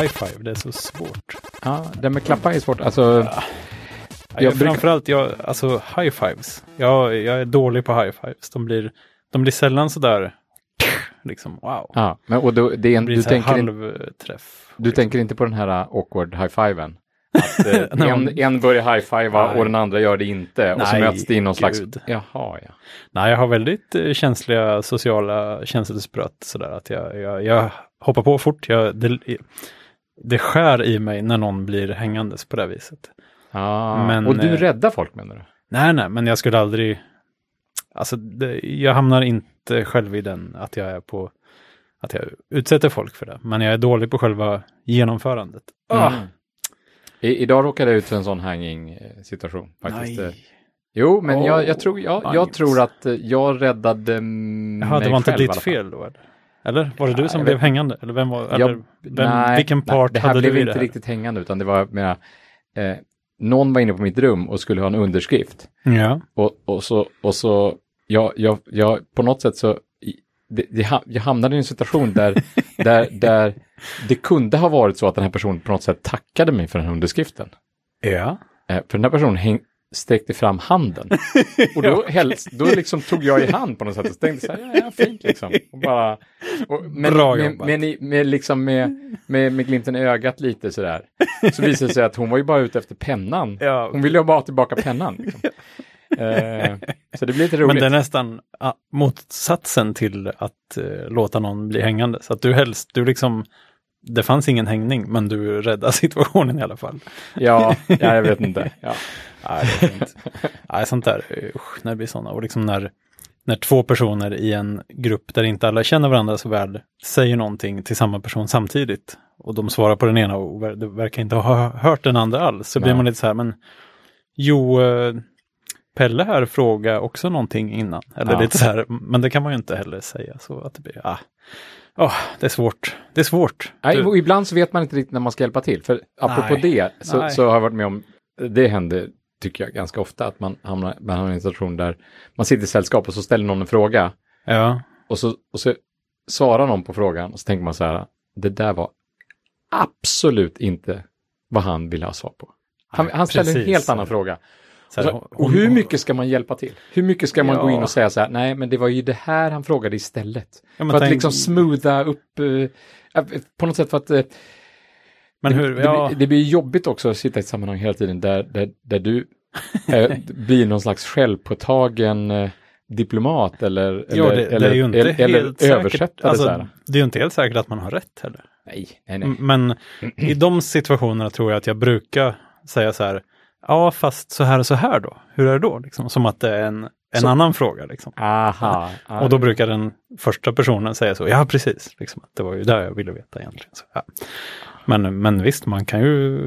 high five, det är så svårt. Ja, det med klappa är svårt. Alltså, Ja, Jag jag, brukar- framförallt, jag, alltså high fives. Jag, jag är dålig på high fives. De blir, de blir sällan sådär, liksom wow. ja, men, och då, det är en, Det du, tänker halvträff. du tänker inte på den här uh, awkward high-fiven? Att eh, en, en börjar high-fivea Nej. och den andra gör det inte. och så Nej, möts det in någon slags... gud. Jaha, ja. Nej, jag har väldigt eh, känsliga sociala känselspröt sådär att jag, jag, jag hoppar på fort. Jag, det, det skär i mig när någon blir hängandes på det viset. Ah, Men, och du eh, räddar folk menar du? Nej, nej, men jag skulle aldrig... Alltså, det, jag hamnar inte själv i den att jag är på... Att jag utsätter folk för det. Men jag är dålig på själva genomförandet. Ah, Mm. I, idag råkade jag ut för en sån hanging eh, situation. Faktiskt. eh. nej. Jo, men jag, Åh, jag, tror, jag, jag tror att jag räddade Jaha, det mig var inte själv i ditt alla fall. fel då? Eller, eller var det du Nej, som blev vet- hängande? Eller vem var... Jag- eller, vem, vilken part det här hade blev du i inte det här? riktigt hängande, utan det var mera, eh, någon var inne på mitt rum och skulle ha en underskrift. Ja. Och, och så, och så jag, jag, jag, på något sätt så, det, det, jag hamnade i en situation där, där, där det kunde ha varit så att den här personen på något sätt tackade mig för den här underskriften. Ja. Eh, för den här personen häng, sträckte fram handen. Och då, helst, då liksom tog jag i hand på något sätt och tänkte så här, ja, fint liksom. Och bara, och, men, Bra jobbat. med, med, med, liksom med, med, med glimten i ögat lite sådär. Så visade det sig att hon var ju bara ute efter pennan. Hon ville ju bara ha tillbaka pennan. Liksom. Eh, så det blir lite roligt. Men det är nästan ah, motsatsen till att eh, låta någon bli hängande. Så att du helst, du liksom, det fanns ingen hängning, men du räddade situationen i alla fall. Ja, ja, jag vet inte. Ja. Nej, det är fint. Nej, sånt där, usch, när det blir sådana. Och liksom när, när två personer i en grupp där inte alla känner varandra så väl säger någonting till samma person samtidigt. Och de svarar på den ena och verkar inte ha hört den andra alls. Så blir Nej. man lite så här, men jo, eh, Pelle här frågade också någonting innan. Eller Ja. lite så här, men det kan man ju inte heller säga. Så att det blir, ah, Åh, det är svårt. Det är svårt. Nej, Du- ibland så vet man inte riktigt när man ska hjälpa till. För apropå Nej. det så, så har jag varit med om, det händer tycker jag ganska ofta, att man hamnar, man hamnar i en situation där man sitter i sällskap och så ställer någon en fråga ja, och så, och så svarar någon på frågan och så tänker man så här, det där var absolut inte vad han ville ha svar på. Han, Nej, han ställer en helt annan fråga. så Och, här, så, och hur mycket ska man hjälpa till? Hur mycket ska man Ja. gå in och säga så här, nej men det var ju det här han frågade istället. Ja, för att tänk- liksom smootha upp, eh, på något sätt för att eh, Men det, hur, det, ja, blir, det blir jobbigt också att sitta i ett sammanhang hela tiden där, där, där du eh, blir någon slags självpåtagen eh, diplomat eller, eller, det, det eller, är ju inte eller, eller helt översättare. Alltså, det är ju inte helt säkert att man har rätt heller. Nej, nej, nej. Men i de situationerna tror jag att jag brukar säga så här, ja fast så här och så här då, hur är det då? Liksom, som att det är en, en Så- annan fråga. Liksom. Aha. ja. Och då brukar den första personen säga så, ja precis, liksom, det var ju där jag ville veta egentligen. Så, ja. Men, men visst, man kan ju,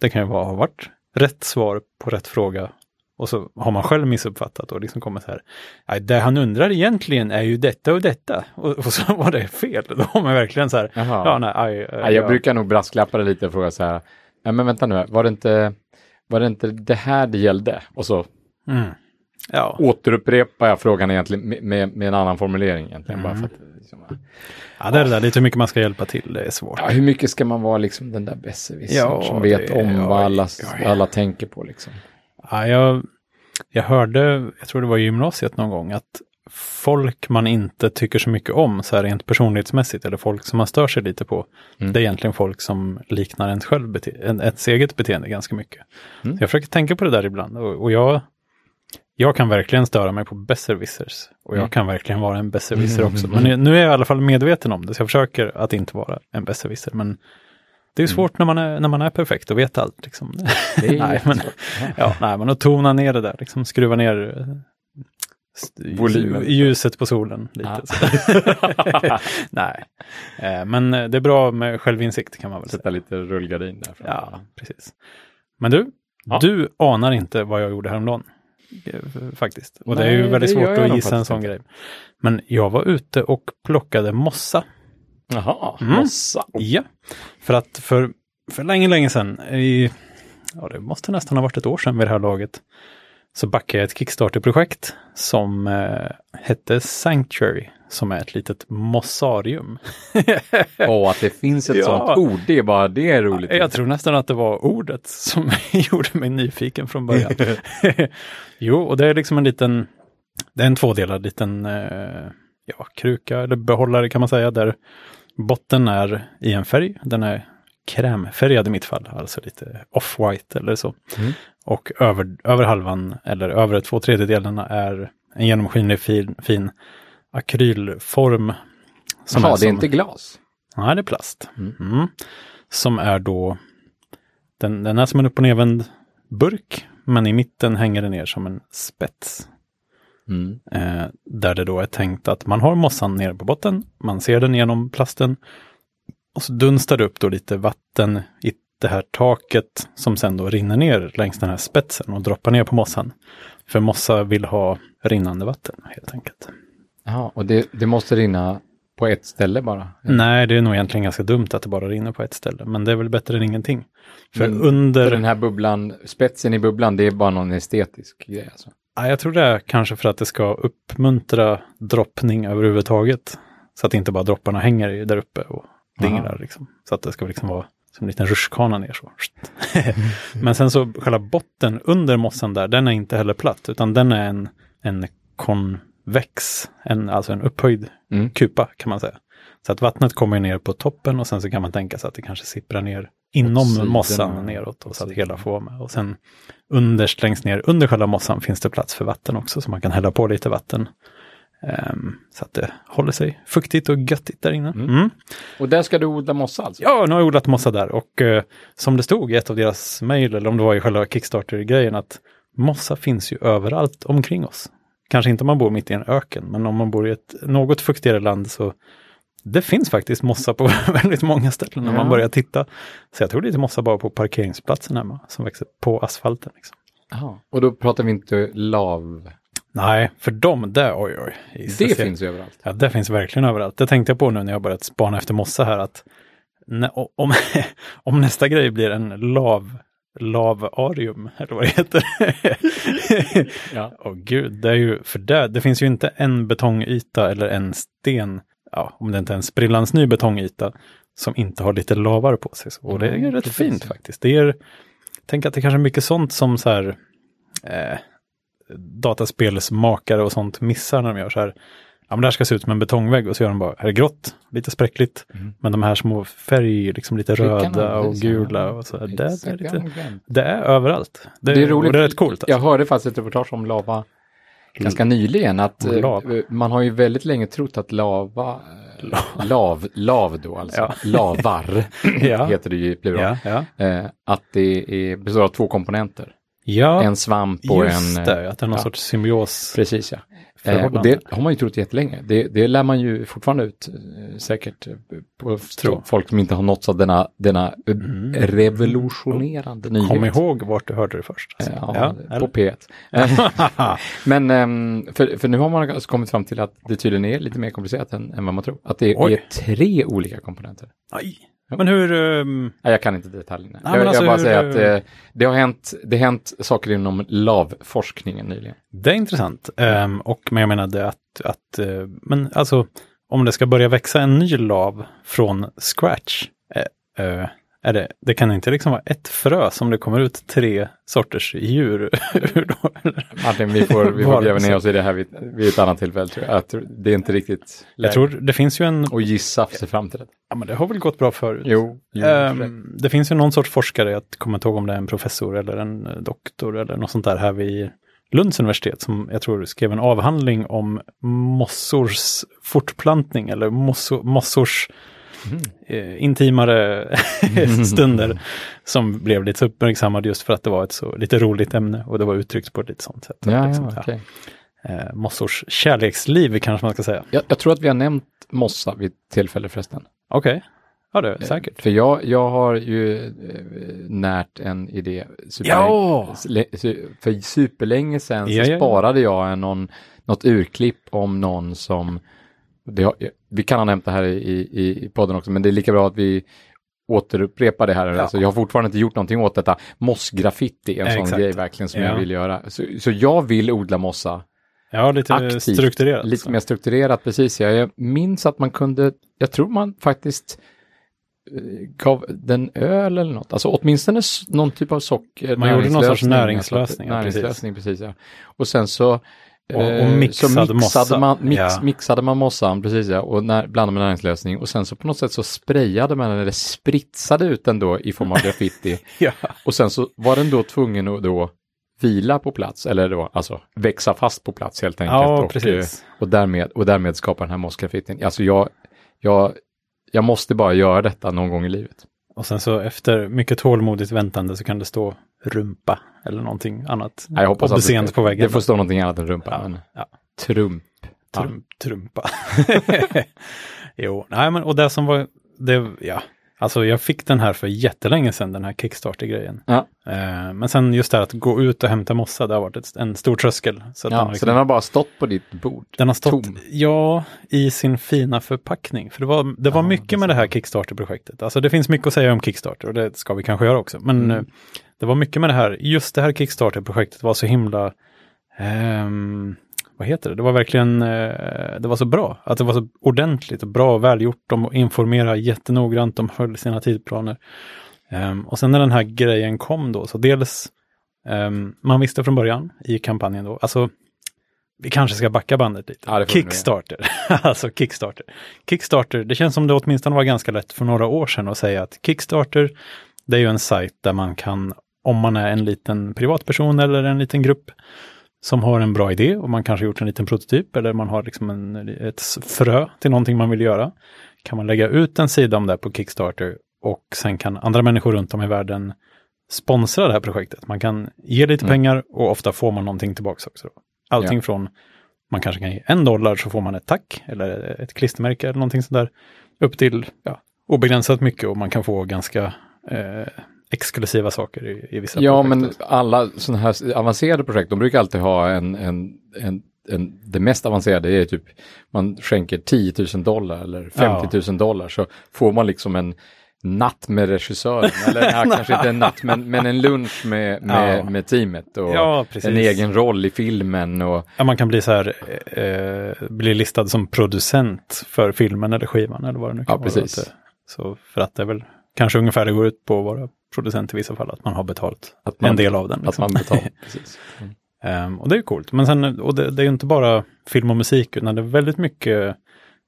det kan ju vara, ha varit rätt svar på rätt fråga. Och så har man själv missuppfattat och liksom kommer så här, "Nej, det han undrar egentligen är ju detta och detta. Och, och så var det fel. Då har man verkligen så här, Jaha. ja nej, aj, eh, Ja, jag brukar nog brasklappa det lite och fråga så här, ja, men vänta nu, var det, inte, var det inte det här det gällde? Och så Mm. Ja. återupprepar jag frågan egentligen med, med, med en annan formulering egentligen. Bara Mm. för att, liksom, ja, det är det där lite hur mycket man ska hjälpa till, det är svårt. ja, hur mycket ska man vara liksom den där besserwissern Ja, som vet det- om vad ja, alla, ja. alla tänker på liksom? Ja, jag, jag hörde, jag tror det var i gymnasiet någon gång, att folk man inte tycker så mycket om, så här rent personlighetsmässigt, eller folk som man stör sig lite på, Mm. det är egentligen folk som liknar ens, själv bete- en, ens eget beteende ganska mycket. Mm. Jag försöker tänka på det där ibland, och, och jag, jag kan verkligen störa mig på besserwissers. Och jag Mm. kan verkligen vara en besserwisser Mm, också. mm, Men nu är jag i alla fall medveten om det, så jag försöker att inte vara en besserwisser. Men det är ju svårt när, man är, när man är perfekt och vet allt. Liksom. Mm. Nej, men. Ja. ja, nej, men att tona ner det där, liksom skruva ner eh, Volymen. ljuset på solen lite. Så. nej, Eh, men eh, det är bra med självinsikt kan man väl säga. Sätta lite rullgardin där. Ja, precis. Men du, Ja. du anar inte vad jag gjorde häromdagen. Faktiskt. Och det är ju Nej, väldigt svårt att gissa en sån inte. grej. Men jag var ute och plockade mossa. Jaha, Mm. mossa. Ja, för att för, för länge, länge sedan, i, ja det måste nästan ha varit ett år sedan vid det här laget, så backade jag ett Kickstarter-projekt som eh, hette Sanctuary, som är ett litet mossarium. Och att det finns ett Ja. sånt ord, det är bara det är roligt. Jag tror nästan att det var ordet som gjorde mig nyfiken från början. jo, och det är liksom en liten, det är en tvådelad liten eh, ja, kruka eller behållare kan man säga, där botten är i en färg. Den är krämfärgad i mitt fall, alltså lite off-white eller så. Mm. Och över, över halvan, eller över två tredjedelarna är en genomskinlig fin, fin akrylform. som Jaha, det är som- inte glas. Nej, det är plast. Mm. Mm. Som är då, den, den är som en upp och nedvänd burk, men i mitten hänger den ner som en spets. Mm. Eh, där det då är tänkt att man har mossan nere på botten, man ser den genom plasten och så dunstar det upp då lite vatten i det här taket som sen då rinner ner längs den här spetsen och droppar ner på mossan. För mossa vill ha rinnande vatten helt enkelt. Jaha, och det, det måste rinna på ett ställe bara? Nej, det är nog egentligen ganska dumt att det bara rinner på ett ställe, men det är väl bättre än ingenting. För Men- under... För den här bubblan, spetsen i bubblan, det är bara någon estetisk grej alltså? Ja, jag tror det är kanske för att det ska uppmuntra droppning överhuvudtaget. Så att inte bara dropparna hänger där uppe och dinglar. Liksom. Så att det ska liksom vara som en liten rutschkana ner så. Men sen så själva botten under mossan där, den är inte heller platt, utan den är en, en konvex, en, alltså en upphöjd Mm. kupa kan man säga. Så att vattnet kommer ner på toppen och sen så kan man tänka sig att det kanske sipprar ner inom sidorna. mossan neråt och så att hela får vara med. Och sen underst längst ner under själva mossan finns det plats för vatten också så man kan hälla på lite vatten. Ehm, så att det håller sig fuktigt och göttigt där inne. Mm. Mm. Och där ska du odla mossa alltså? Ja, nu har jag odlat mossa där och eh, som det stod i ett av deras mejl, eller om det var i själva Kickstarter-grejen, att mossa finns ju överallt omkring oss. Kanske inte om man bor mitt i en öken, men om man bor i ett något fuktigare land så det finns faktiskt mossa på väldigt många ställen när man Ja. börjar titta. Så jag tror det är lite mossa bara på parkeringsplatsen hemma som växer på asfalten. Liksom. Jaha. Och då pratar vi inte lav? Nej, för dem, det, oj oj. Det Jesus, jag- finns ju överallt. Ja, det finns verkligen överallt. Det tänkte jag på nu när jag börjat spana efter mossa här att om, om nästa grej blir en lav, lavarium, eller vad det heter. Ja. Åh gud, det är ju, för det, det finns ju inte en betongyta eller en sten, ja, om det inte är en sprillans ny betongyta, som inte har lite lavar på sig. Och det är Mm, rätt precis, fint faktiskt. Det är, tänk att det kanske är mycket sånt som så här, eh, dataspelsmakare och sånt missar när de gör så här. Ja, men det här ska se ut som en betongvägg och så gör de bara, här är grått, lite spräckligt. Mm. Men de här små färg, liksom lite Prickarna, röda och gula och så. här, Det, det, är lite, det är överallt. Det, Det är roligt. Och det är rätt coolt. Alltså. Jag hörde faktiskt ett reportage om lava ganska nyligen att Om eh, lava. man har ju väldigt länge trott att lava, lav, lav då alltså, Ja. lavar Ja. heter det ju i plural, Ja, ja. eh, att det är, består av två komponenter. Ja En svamp och just en... det, eh, att det är någon ja. sorts symbios. Precis ja. Eh, och det har man ju trott jättelänge. Det, det lär man ju fortfarande ut eh, säkert eh, på Tro. folk som inte har nåtts av denna, denna eh, Mm. revolutionerande nyhet. Kom ihåg vart du hörde det först. Eh, alltså. Ja, Ja, på eller? P1. Men ehm, för, för nu har man alltså kommit fram till att det tydligen är lite mer komplicerat än, än vad man tror. Att det Oj. är tre olika komponenter. Aj. Men hur, ehm, Nej, jag kan inte detaljerna. Nej, jag, alltså jag bara hur- säger att eh, det, har hänt, det har hänt saker inom lavforskningen nyligen. det är intressant. Ehm, och men jag menade att, att eh, men alltså om det ska börja växa en ny lav från scratch, eh, eh, är det, det kan inte liksom vara ett frö som det kommer ut tre sorters djur ur då? Martin, vi får, vi får gräva ner oss i det här vid, vid ett annat tillfälle. Tror jag. det är inte riktigt läge Jag tror det finns ju en, att gissa sig fram till det. ja men det har väl gått bra förut. Jo, jo Ehm, det finns ju någon sorts forskare, jag kommer inte ihåg om det är en professor eller en eh, doktor eller något sånt där här vid Lunds universitet som jag tror skrev en avhandling om mossors fortplantning eller mosso, mossors Eh, intimare stunder som blev lite uppmärksammad just för att det var ett så lite roligt ämne och det var uttryckt på ett lite sånt sätt. ja, Liksom, ja, okej. Eh, mossors kärleksliv kanske man ska säga. jag, jag tror att vi har nämnt mossa vid tillfälle förresten. Okej, ja det är säkert. För jag, jag har ju eh, närt en idé. Super, Ja! För superlänge sedan så Ja, ja, sparade jag en någon, något urklipp om någon som, det har, vi kan ha nämnt det här i, i, i podden också, men det är lika bra att vi återupprepa det här. Ja. Alltså, jag har fortfarande inte gjort någonting åt detta. Mossgraffiti är en sån Exakt. grej verkligen som Ja. jag vill göra. Så, så jag vill odla mossa Ja, lite aktivt. strukturerat. Lite så. mer strukturerat, precis. Ja. Jag minns att man kunde, jag tror man faktiskt eh, gav den öl eller något. Alltså åtminstone någon typ av socker. Man gjorde någon sorts näringslösning, näringslösning, ja, Näringslösning, precis. ja. Och sen så Och- och eh, mixad så mixade mossa. Man, mix, Ja. mixade man mossan, precis ja, och när, blandade med näringslösning. Och sen så på något sätt så sprayade man, eller spritsade ut den då i form av graffiti. Ja. Och sen så var den då tvungen att då vila på plats, eller då alltså växa fast på plats helt enkelt. Ja, och, precis. eh, och, därmed, och därmed skapa den här mossgraffitin. Alltså jag, jag, jag måste bara göra detta någon gång i livet. Och sen så efter mycket tålmodigt väntande så kan det stå rumpa eller någonting annat. Nej, jag hoppas att det, på väggen. det får stå någonting annat än rumpa. Ja, Men ja. trump. Ja. Trum, Trumpa. jo, nej men och det som var, det, ja, alltså jag fick den här för jättelänge sedan, den här Kickstarter-grejen. Ja. Eh, men sen just det här att gå ut och hämta mossa, det har varit ett, en stor tröskel. Så, Ja, den, har så liksom, den har bara stått på ditt bord. den har stått, tom. ja, i sin fina förpackning. För det var, det var Ja, mycket det med det här Kickstarter-projektet. Alltså det finns mycket att säga om Kickstarter och det ska vi kanske göra också. Men Mm. Eh, det var mycket med det här, just det här Kickstarter-projektet var så himla, ehm, vad heter det, det var verkligen, eh, det var så bra. Att det var så ordentligt och bra och välgjort. De informerade jättenoggrant, de höll sina tidplaner. Ehm, och sen när den här grejen kom då, så dels, ehm, man visste från början i kampanjen då, alltså vi kanske ska backa bandet lite. Ja, Kickstarter, alltså Kickstarter. Kickstarter, det känns som det åtminstone var ganska lätt för några år sedan att säga att Kickstarter, det är ju en sajt där man kan, om man är en liten privatperson eller en liten grupp som har en bra idé och man kanske gjort en liten prototyp eller man har liksom en, ett frö till någonting man vill göra, kan man lägga ut en sida om det på Kickstarter och sen kan andra människor runt om i världen sponsra det här projektet. Man kan ge lite Mm. pengar och ofta får man någonting tillbaka också. Då. Allting Ja. från, man kanske kan ge en dollar så får man ett tack eller ett klistermärke eller någonting sånt där. Upp till ja, obegränsat mycket och man kan få ganska eh, exklusiva saker i, i vissa Ja, projekt. men alla sådana här avancerade projekt, de brukar alltid ha en, en, en, en det mest avancerade är typ, man skänker 10 000 dollar eller 50 000 dollar så får man liksom en natt med regissören, eller ja, kanske inte en natt, men, men en lunch med, med, Ja. med teamet och Ja, en egen roll i filmen och Ja, man kan bli så här, eh, bli listad som producent för filmen eller skivan eller vad det nu kan Ja, vara. precis. Så för att det är väl kanske ungefär det går ut på att vara producent i vissa fall, att man har betalt att man, en del av den. att Liksom. man betalar. Precis. Ehm, och det är ju coolt. Men sen, och det, det är ju inte bara film och musik, utan det är väldigt mycket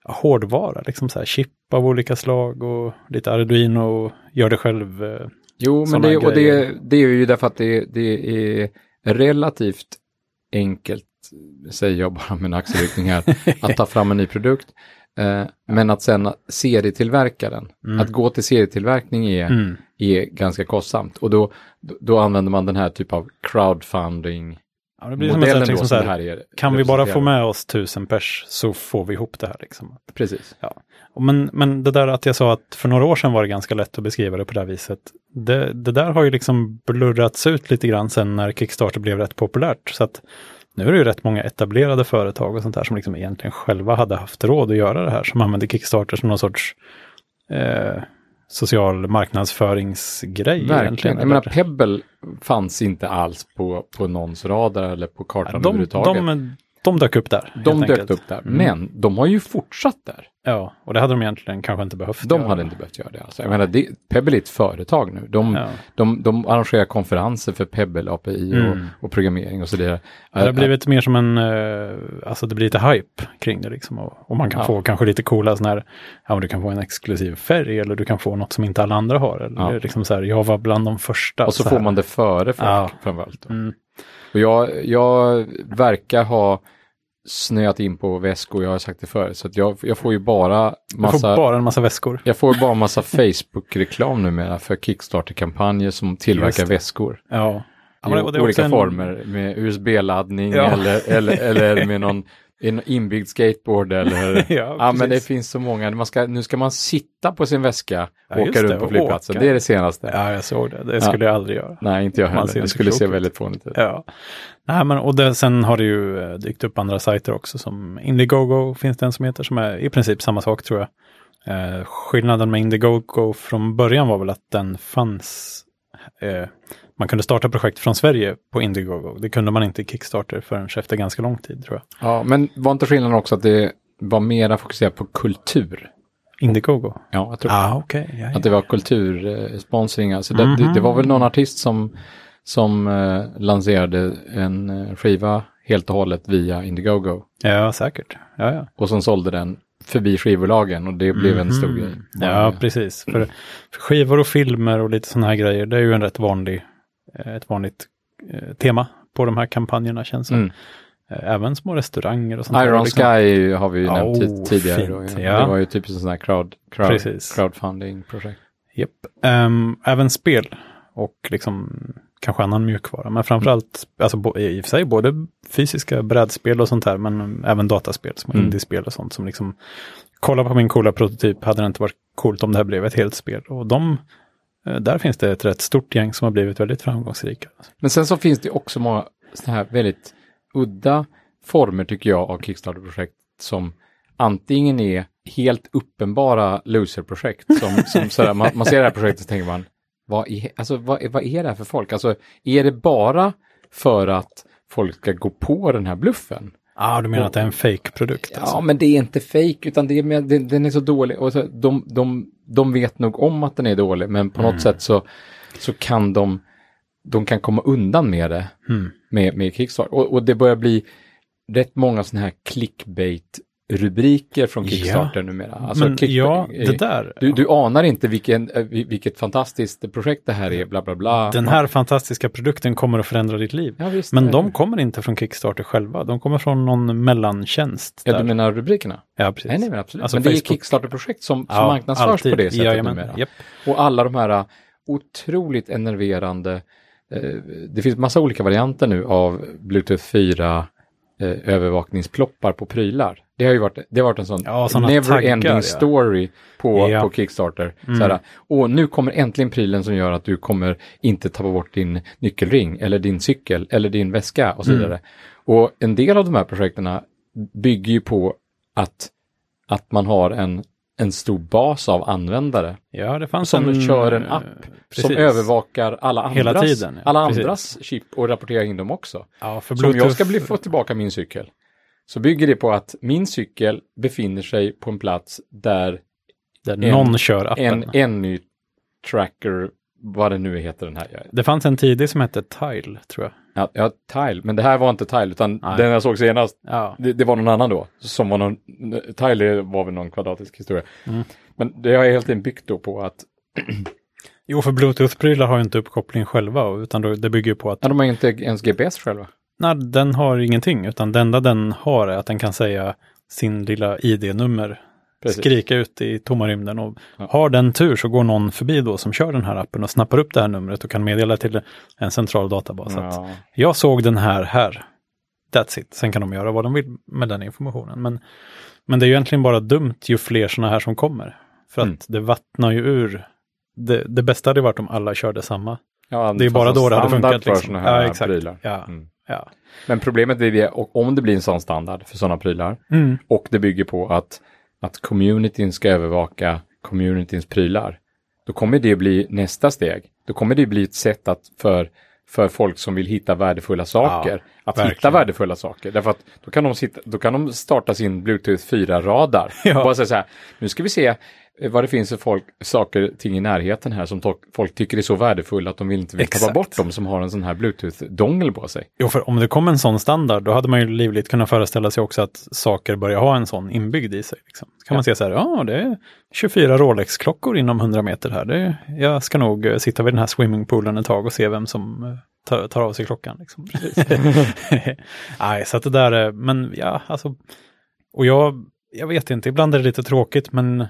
hårdvara, liksom så här chip av olika slag och lite Arduino och gör det själv. eh, Jo, men det, och det, det är ju därför att det, det är relativt enkelt, säger jag bara med en axelryckning här, att ta fram en ny produkt. Eh, men att sen serietillverkaren, Mm. att gå till serietillverkning är, Mm. är ganska kostsamt. Och då, då, använder man den här typ av crowdfunding Ja, det blir som ett liksom så här, här är. kan vi bara få med oss tusen pers så får vi ihop det här. Liksom. Precis. Och Men, men det där att jag sa att för några år sedan var det ganska lätt att beskriva det på det här viset. Det, det där har ju liksom blurrats ut lite grann sen när Kickstarter blev rätt populärt. Så att nu är det ju rätt många etablerade företag och sånt där som liksom egentligen själva hade haft råd att göra det här. Som använder Kickstarter som någon sorts eh, social marknadsföringsgrej. Verkligen. egentligen, Jag menar? Pebble fanns inte alls på, på någons radar eller på kartan de, överhuvudtaget. de, de dök upp där. De dök enkelt. upp där, Mm. men de har ju fortsatt där. Ja, och det hade de egentligen kanske inte behövt De göra. hade inte behövt göra det. Alltså. Jag menar, det, Pebble är ett företag nu. De, Ja. de, de arrangerar konferenser för Pebble API och, Mm. och programmering och så vidare. Det har blivit mer som en, eh, alltså det blir lite hype kring det liksom. Och, och man kan Ja. få kanske lite coola sådana här, ja du kan få en exklusiv färg eller du kan få något som inte alla andra har. Eller Ja. liksom så här, jag var bland de första. och så, så får man det före folk Ja. framförallt. Mm. Och jag, jag verkar ha snöat in på väskor, jag har sagt det förut. Så jag, jag får ju bara massa... får bara en massa väskor. Jag får bara massa Facebook-reklam numera för Kickstarter-kampanjer som tillverkar väskor. Ja. Ja, I är olika en- former med USB-laddning Ja. eller, eller, eller med någon en inbyggd skateboard eller... Ja, ja, men det finns så många. Ska, nu ska man sitta på sin väska och Ja, åka det, runt på och flygplatsen. åka. Det är det senaste. Ja, jag såg det. Det skulle jag aldrig göra. Nej, inte jag heller. Det skulle se väldigt fånigt ut. Ja. Nej, men och det, sen har det ju eh, dykt upp andra sajter också som Indiegogo finns det en som heter som är i princip samma sak tror jag. Eh, skillnaden med Indiegogo från början var väl att den fanns. Eh, man kunde starta projekt från Sverige på Indiegogo. Det kunde man inte i Kickstarter förrän efter ganska lång tid tror jag. Ja, men var inte skillnaden också att det var mera fokuserat på kultur? Indiegogo? Ja, jag tror Ah, okej. Ja, ja. att det var kultursponsring. Alltså det, Mhm. det, det var väl någon artist som, som eh, lanserade en eh, skiva helt och hållet via Indiegogo. ja, säkert. Ja, ja. Och som sålde den förbi skivbolagen och det blev en stor grej. Mhm. Ja, precis. För, för skivor och filmer och lite sådana här grejer, det är ju en rätt vanlig, ett vanligt eh, tema på de här kampanjerna känns som. Mm. Eh, Även små restauranger och sånt. Iron liksom. Sky har vi ju nämnt Oh, tid- tidigare. Fint, ja. Det var ju typiskt en sån här crowd, crowd, crowdfunding-projekt. Japp. Ehm, även spel och liksom kanske annan mjukvara. Men framförallt, alltså bo- i och för sig både fysiska brädspel och sånt här, men även dataspel som Mm. indiespel och sånt som liksom, kolla på min coola prototyp, hade det inte varit coolt om det här blev ett helt spel. Och de, eh, där finns det ett rätt stort gäng som har blivit väldigt framgångsrika. Men sen så finns det också många sådana här väldigt udda former tycker jag av Kickstarter-projekt som antingen är helt uppenbara loser-projekt. Som, som sådär, man, man ser det här projektet och tänker man, vad är, alltså, vad, är- vad är det här för folk? Alltså, är det bara för att folk ska gå på den här bluffen? Ja, ah, du menar att det är en fake-produkt? Ja, Alltså. men det är inte fake utan det är med, den, är så dålig. Och så, de, de, de vet nog om att den är dålig, men på något sätt så, så kan de, de kan komma undan med det Mm. med, med Kickstarter. Och, och det börjar bli rätt många sådana här clickbait-rubriker från Ja. Kickstarter numera. Alltså men ja, eh, det där. Du, du anar inte vilken, eh, vil- vilket fantastiskt projekt det här är, bla bla bla. Den här fantastiska produkten kommer att förändra ditt liv. Ja, visst, Men eh, de kommer inte från Kickstarter själva. De kommer från någon mellantjänst. Ja, där. du menar rubrikerna? ja, precis. Nej, nej, men absolut. Alltså men det är Facebook- Kickstarter-projekt som, som Ja, marknadsförs alltid. på det sättet Jajamän. numera. Japp. Och alla de här uh, otroligt enerverande, eh, det finns massa olika varianter nu av Bluetooth 4 eh, övervakningsploppar på prylar. Det har ju varit, det har varit en sån Ja, såna never taggar, ending ja. story på, Ja. Mm. på Kickstarter. Så här, och nu kommer äntligen prylen som gör att du kommer inte tappa bort din nyckelring eller din cykel eller din väska och så Mm. vidare. Och en del av de här projekten bygger ju på att, att man har en, en stor bas av användare Ja, det fanns som en... kör en app eh, som precis. övervakar alla andras, Hela tiden, ja. alla Precis. andras chip och rapporterar in dem också. Ja, för Så om jag ska Bluetooth- bli, få tillbaka min cykel så bygger det på att min cykel befinner sig på en plats där där en- någon kör appen. en, en ny tracker, vad det nu heter den här. Det fanns en tidig som hette Tile, tror jag. Ja, ja, Tile, men det här var inte Tile utan Nej. den jag såg senast, Ja, det, det var någon annan då. Som var någon, Tile var väl någon kvadratisk historia. Mm. Men det har jag helt enkelt byggt då på att jo, för Bluetooth-prylar har ju inte uppkoppling själva, utan då, det bygger ju på att ja, de har inte ens GPS själva. nej, den har ingenting, utan det enda den har är att den kan säga sin lilla ID-nummer, Precis. skrika ut i tomma rymden och Ja. har den tur så går någon förbi då som kör den här appen och snappar upp det här numret och kan meddela till en central databas att Ja. jag såg den här här. That's it. Sen kan de göra vad de vill med den informationen. Men, men det är ju egentligen bara dumt ju fler sådana här som kommer. För att Mm. det vattnar ju ur. Det, det bästa hade varit om alla körde samma. Ja, Det är bara då det hade funkat, för liksom. här Ja, exakt. prylar. Ja. Mm. Ja. Men problemet är det, om det blir en sån standard för sådana prylar Mm. och det bygger på att, att communityn ska övervaka communityns prylar, då kommer det bli nästa steg. Då kommer det bli ett sätt att för, för folk som vill hitta värdefulla saker, att hitta verkligen. värdefulla saker. Därför att då kan de, sitta, då kan de starta sin Bluetooth 4-radar. Ja. Och bara säga så här, nu ska vi se vad det finns för folk, saker ting i närheten här som folk tycker är så värdefulla att de vill inte vill tappa bort dem som har en sån här Bluetooth-dongel på sig. Jo, för om det kom en sån standard, då hade man ju livligt kunnat föreställa sig också att saker börjar ha en sån inbyggd i sig. Liksom. Kan man Ja. säga så här, ja, det är 24 Rolex-klockor inom 100 meter här. Det, jag ska nog eh, sitta vid den här swimmingpoolen ett tag och se vem som eh, tar, tar av sig klockan. Liksom. Nej, så att det där är, men ja, alltså, och jag, jag vet inte, ibland är det lite tråkigt, men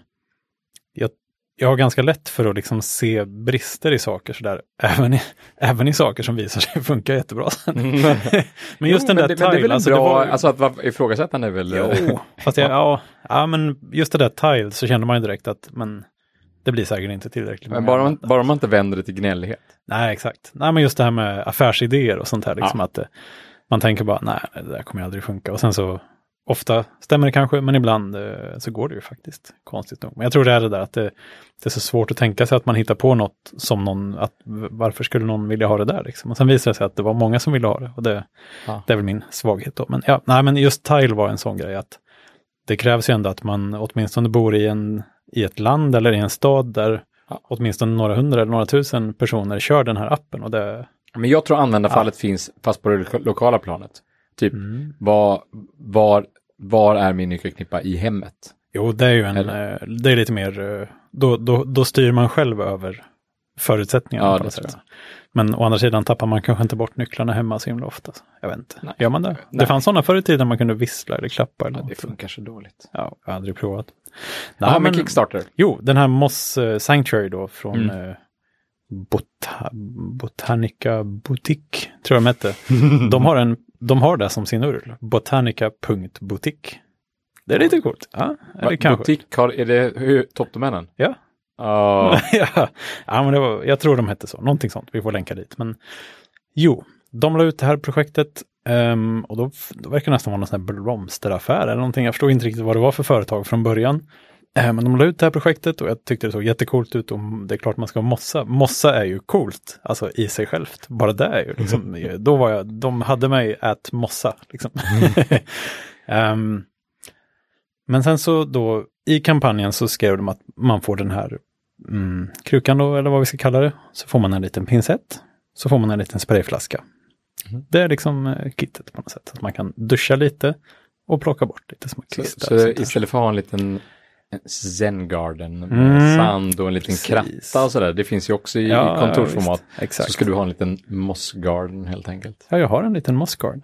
jag, jag har ganska lätt för att liksom se brister i saker sådär, även i, även i saker som visar sig funka jättebra sen. men just Jo, den där men men det är väl tile, alltså, bra, var, alltså att vara ifrågasättande är väl... Jo, fast jag, ja, ja, men just det där tile så kände man ju direkt att men det blir säkert inte tillräckligt. Men bara användare. bara man inte vänder det till gnällighet. Nej, exakt. Nej, men just det här med affärsidéer och sånt här, liksom Ja. att eh, man tänker bara, nej, det där kommer aldrig funka. Och sen så ofta stämmer det kanske, men ibland eh, så går det ju faktiskt konstigt nog. Men jag tror det är det där att det, det är så svårt att tänka sig att man hittar på något som någon, att varför skulle någon vilja ha det där liksom? Och sen visade det sig att det var många som ville ha det och det, Ja. det är väl min svaghet då. Men ja, nej men just Tile var en sån grej att det krävs ju ändå att man åtminstone bor i, en, i ett land eller i en stad där Ja. åtminstone några hundra eller några tusen personer kör den här appen och det, Men jag tror användarfallet finns fast på det lo- lokala planet. Typ, Mm. var, var, var är min nyckelknippa i hemmet? Jo, det är ju en, Eller? eh, det är lite mer, eh, då, då, då styr man själv över förutsättningarna. Ja, på det något tror sätt. Men å andra sidan tappar man kanske inte bort nycklarna hemma så himla ofta. Jag vet inte. Nej. Gör man det? Det Nej. fanns sådana förr i tiden man kunde vissla eller klappa. Eller Ja, det funkar så dåligt. Ja, jag har aldrig provat. Ja, Nej, men Kickstarter. Jo, den här Moss eh, Sanctuary då från Mm. eh, Bota, Botanica Boutique, tror jag de hette. de, har en, de har det som sin URL, botanica.boutique. Det är lite coolt. Ja, Va, det kanske. Butik, har, är det toppdomänen? Ja. Ja, ja, men det var, jag tror de hette så, någonting sånt. Vi får länka dit. Men jo, de la ut det här projektet ehm, och då, då verkar det nästan vara någon sån här blomsteraffär eller någonting. Jag förstod inte riktigt vad det var för företag från början. Eh, men de la ut det här projektet och jag tyckte det såg jättecoolt ut och det är klart man ska mossa. Mossa är ju coolt, alltså i sig självt. Bara det är ju liksom, då var jag, de hade mig att mossa. Liksom. Ehm, men sen så då i kampanjen så skrev de att man får den här mm, krukan då, eller vad vi ska kalla det. Så får man en liten pincett. Så får man en liten sprayflaska. Mhm. Det är liksom eh, kittet på något sätt. Att man kan duscha lite och plocka bort lite små så, kvistar. så där. istället för att ha en liten zen garden med Mm. sand och en liten Precis. kratta och sådär. Det finns ju också i, Ja, kontorsformat. Exakt. så ska du ha en liten moss garden helt enkelt. Ja, jag har en liten mossguard.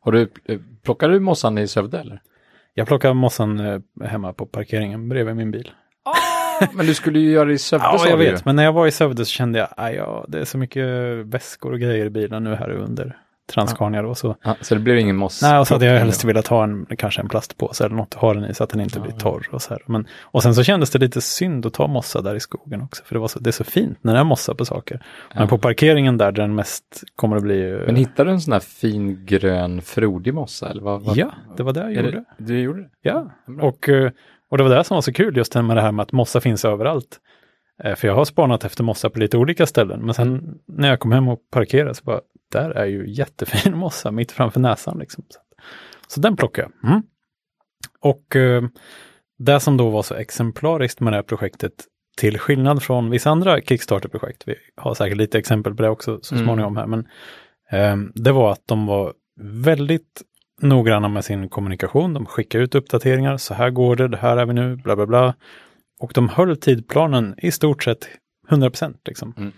Har du, eh, plockar du mossan i Sövde eller? Jag plockar mossan eh, hemma på parkeringen bredvid min bil. Men du skulle ju göra det i Sövde Ja, jag du ju. vet. Men när jag var i Sövde så kände jag, att ja, det är så mycket väskor och grejer i bilen nu här under Transcania då. Så, Ja, så det blev ingen moss? nej, och så hade jag helst velat ha en, kanske en plastpåse eller något att ha den i så att den inte Ja, blir torr och så här. Men, och sen så kändes det lite synd att ta mossa där i skogen också. För det, var så, det är så fint när det är mossa på saker. Men Ja. på parkeringen där, där den mest kommer att bli... Men hittade du en sån här fin grön frodig mossa? Eller vad, vad? Ja, det var det jag gjorde. det, du gjorde det? Ja, och, eh, och det var det som var så kul just med det här med att mossa finns överallt. Eh, För jag har spanat efter mossa på lite olika ställen, men sen när jag kom hem och parkerade så bara, där är ju jättefin mossa mitt framför näsan. Liksom. Så, den plockade jag. Mm. Och eh, det som då var så exemplariskt med det här projektet, till skillnad från vissa andra Kickstarter-projekt, vi har säkert lite exempel på det också så Mm. småningom här, men eh, det var att de var väldigt noggranna med sin kommunikation. De skickar ut uppdateringar. Så här går det, det här är vi nu, bla bla bla. Och de höll tidplanen i stort sett 100 procent. Liksom. Mm.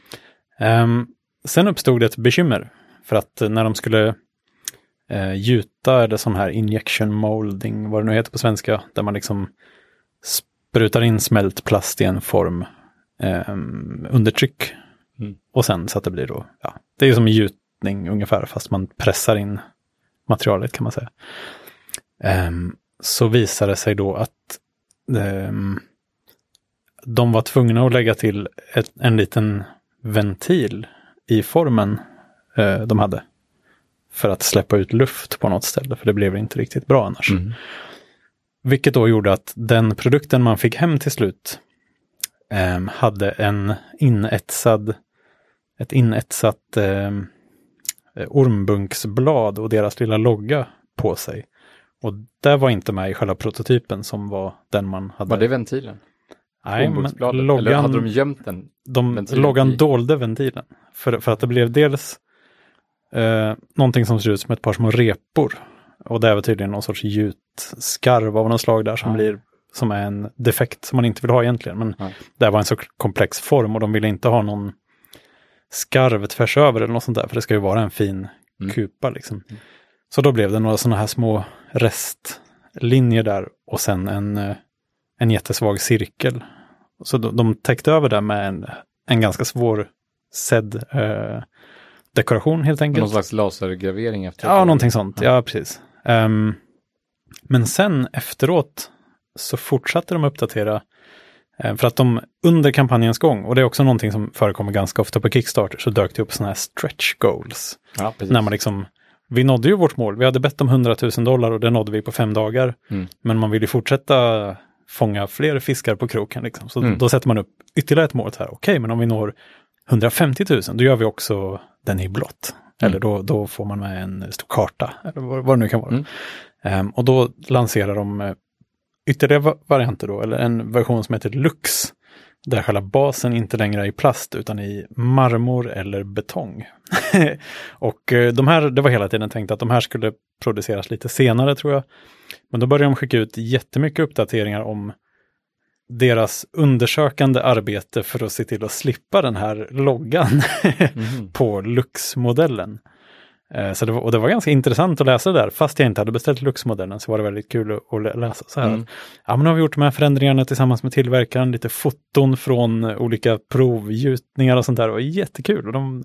Ehm, sen uppstod det ett bekymmer. För att eh, när de skulle eh, gjuta eller sån här injection molding, vad det nu heter på svenska, där man liksom sprutar in smält plast i en form ehm, under tryck. Mm. Och sen så att det blir då, ja, det är som gjutning ungefär, fast man pressar in materialet kan man säga. Ehm, så visade det sig då att ehm, de var tvungna att lägga till ett, en liten ventil i formen eh, de hade. För att släppa ut luft på något ställe, för det blev inte riktigt bra annars. Mm. Vilket då gjorde att den produkten man fick hem till slut ehm, hade en inetsad, ett inetsat ehm, eh, ormbunksblad och deras lilla logga på sig. Och det var inte med i själva prototypen som var den man hade. Var det ventilen? Nej, men Ombudsbladet? Eller loggan, hade de gömt den? de, loggan i? dolde ventilen. För, för att det blev dels eh, någonting som ser ut som ett par små repor. Och det är väl tydligen någon sorts gjutskarv av något slag där som Ja. blir som är en defekt som man inte vill ha egentligen. Men Ja. det var en så komplex form och de ville inte ha någon skarv tvärs över eller något sånt där. För det ska ju vara en fin Mm. kupa liksom. Så då blev det några sådana här små restlinjer där och sen en, eh, en jättesvag cirkel. Så de, de täckte över det med en, en ganska svår sedd eh, dekoration helt enkelt. Någon slags lasergravering efter? Ja, någonting sånt. Ja, precis. Ehm, men sen efteråt så fortsatte de uppdatera eh, för att de under kampanjens gång, och det är också någonting som förekommer ganska ofta på Kickstarter, så dök det upp sådana här stretch goals. Ja. När man liksom vi nådde ju vårt mål. Vi hade bett om 100 000 dollar och det nådde vi på fem dagar. Mm. Men man vill ju fortsätta fånga fler fiskar på kroken. Liksom. Så Mm. då sätter man upp ytterligare ett mål. Okej, men om vi når 150 000, då gör vi också den i blått. Mm. Eller då, då får man med en stor karta, eller vad, vad det nu kan vara. Mm. Ehm, och då lanserar de eh, ytterligare va- varianter då, eller en version som heter Lux. Där själva basen inte längre är i plast utan i marmor eller betong. och eh, de här, det var hela tiden tänkt att de här skulle produceras lite senare tror jag. Men då började de skicka ut jättemycket uppdateringar om deras undersökande arbete för att se till att slippa den här loggan Mhm. på Lux-modellen. Eh, Så det var, och det var ganska intressant att läsa det där. Fast jag inte hade beställt Lux-modellen så var det väldigt kul att, att lä- läsa så här. Mm. Ja, men nu har vi gjort de här förändringarna tillsammans med tillverkaren, lite foton från olika provgjutningar och sånt där. Det var jättekul. Och de,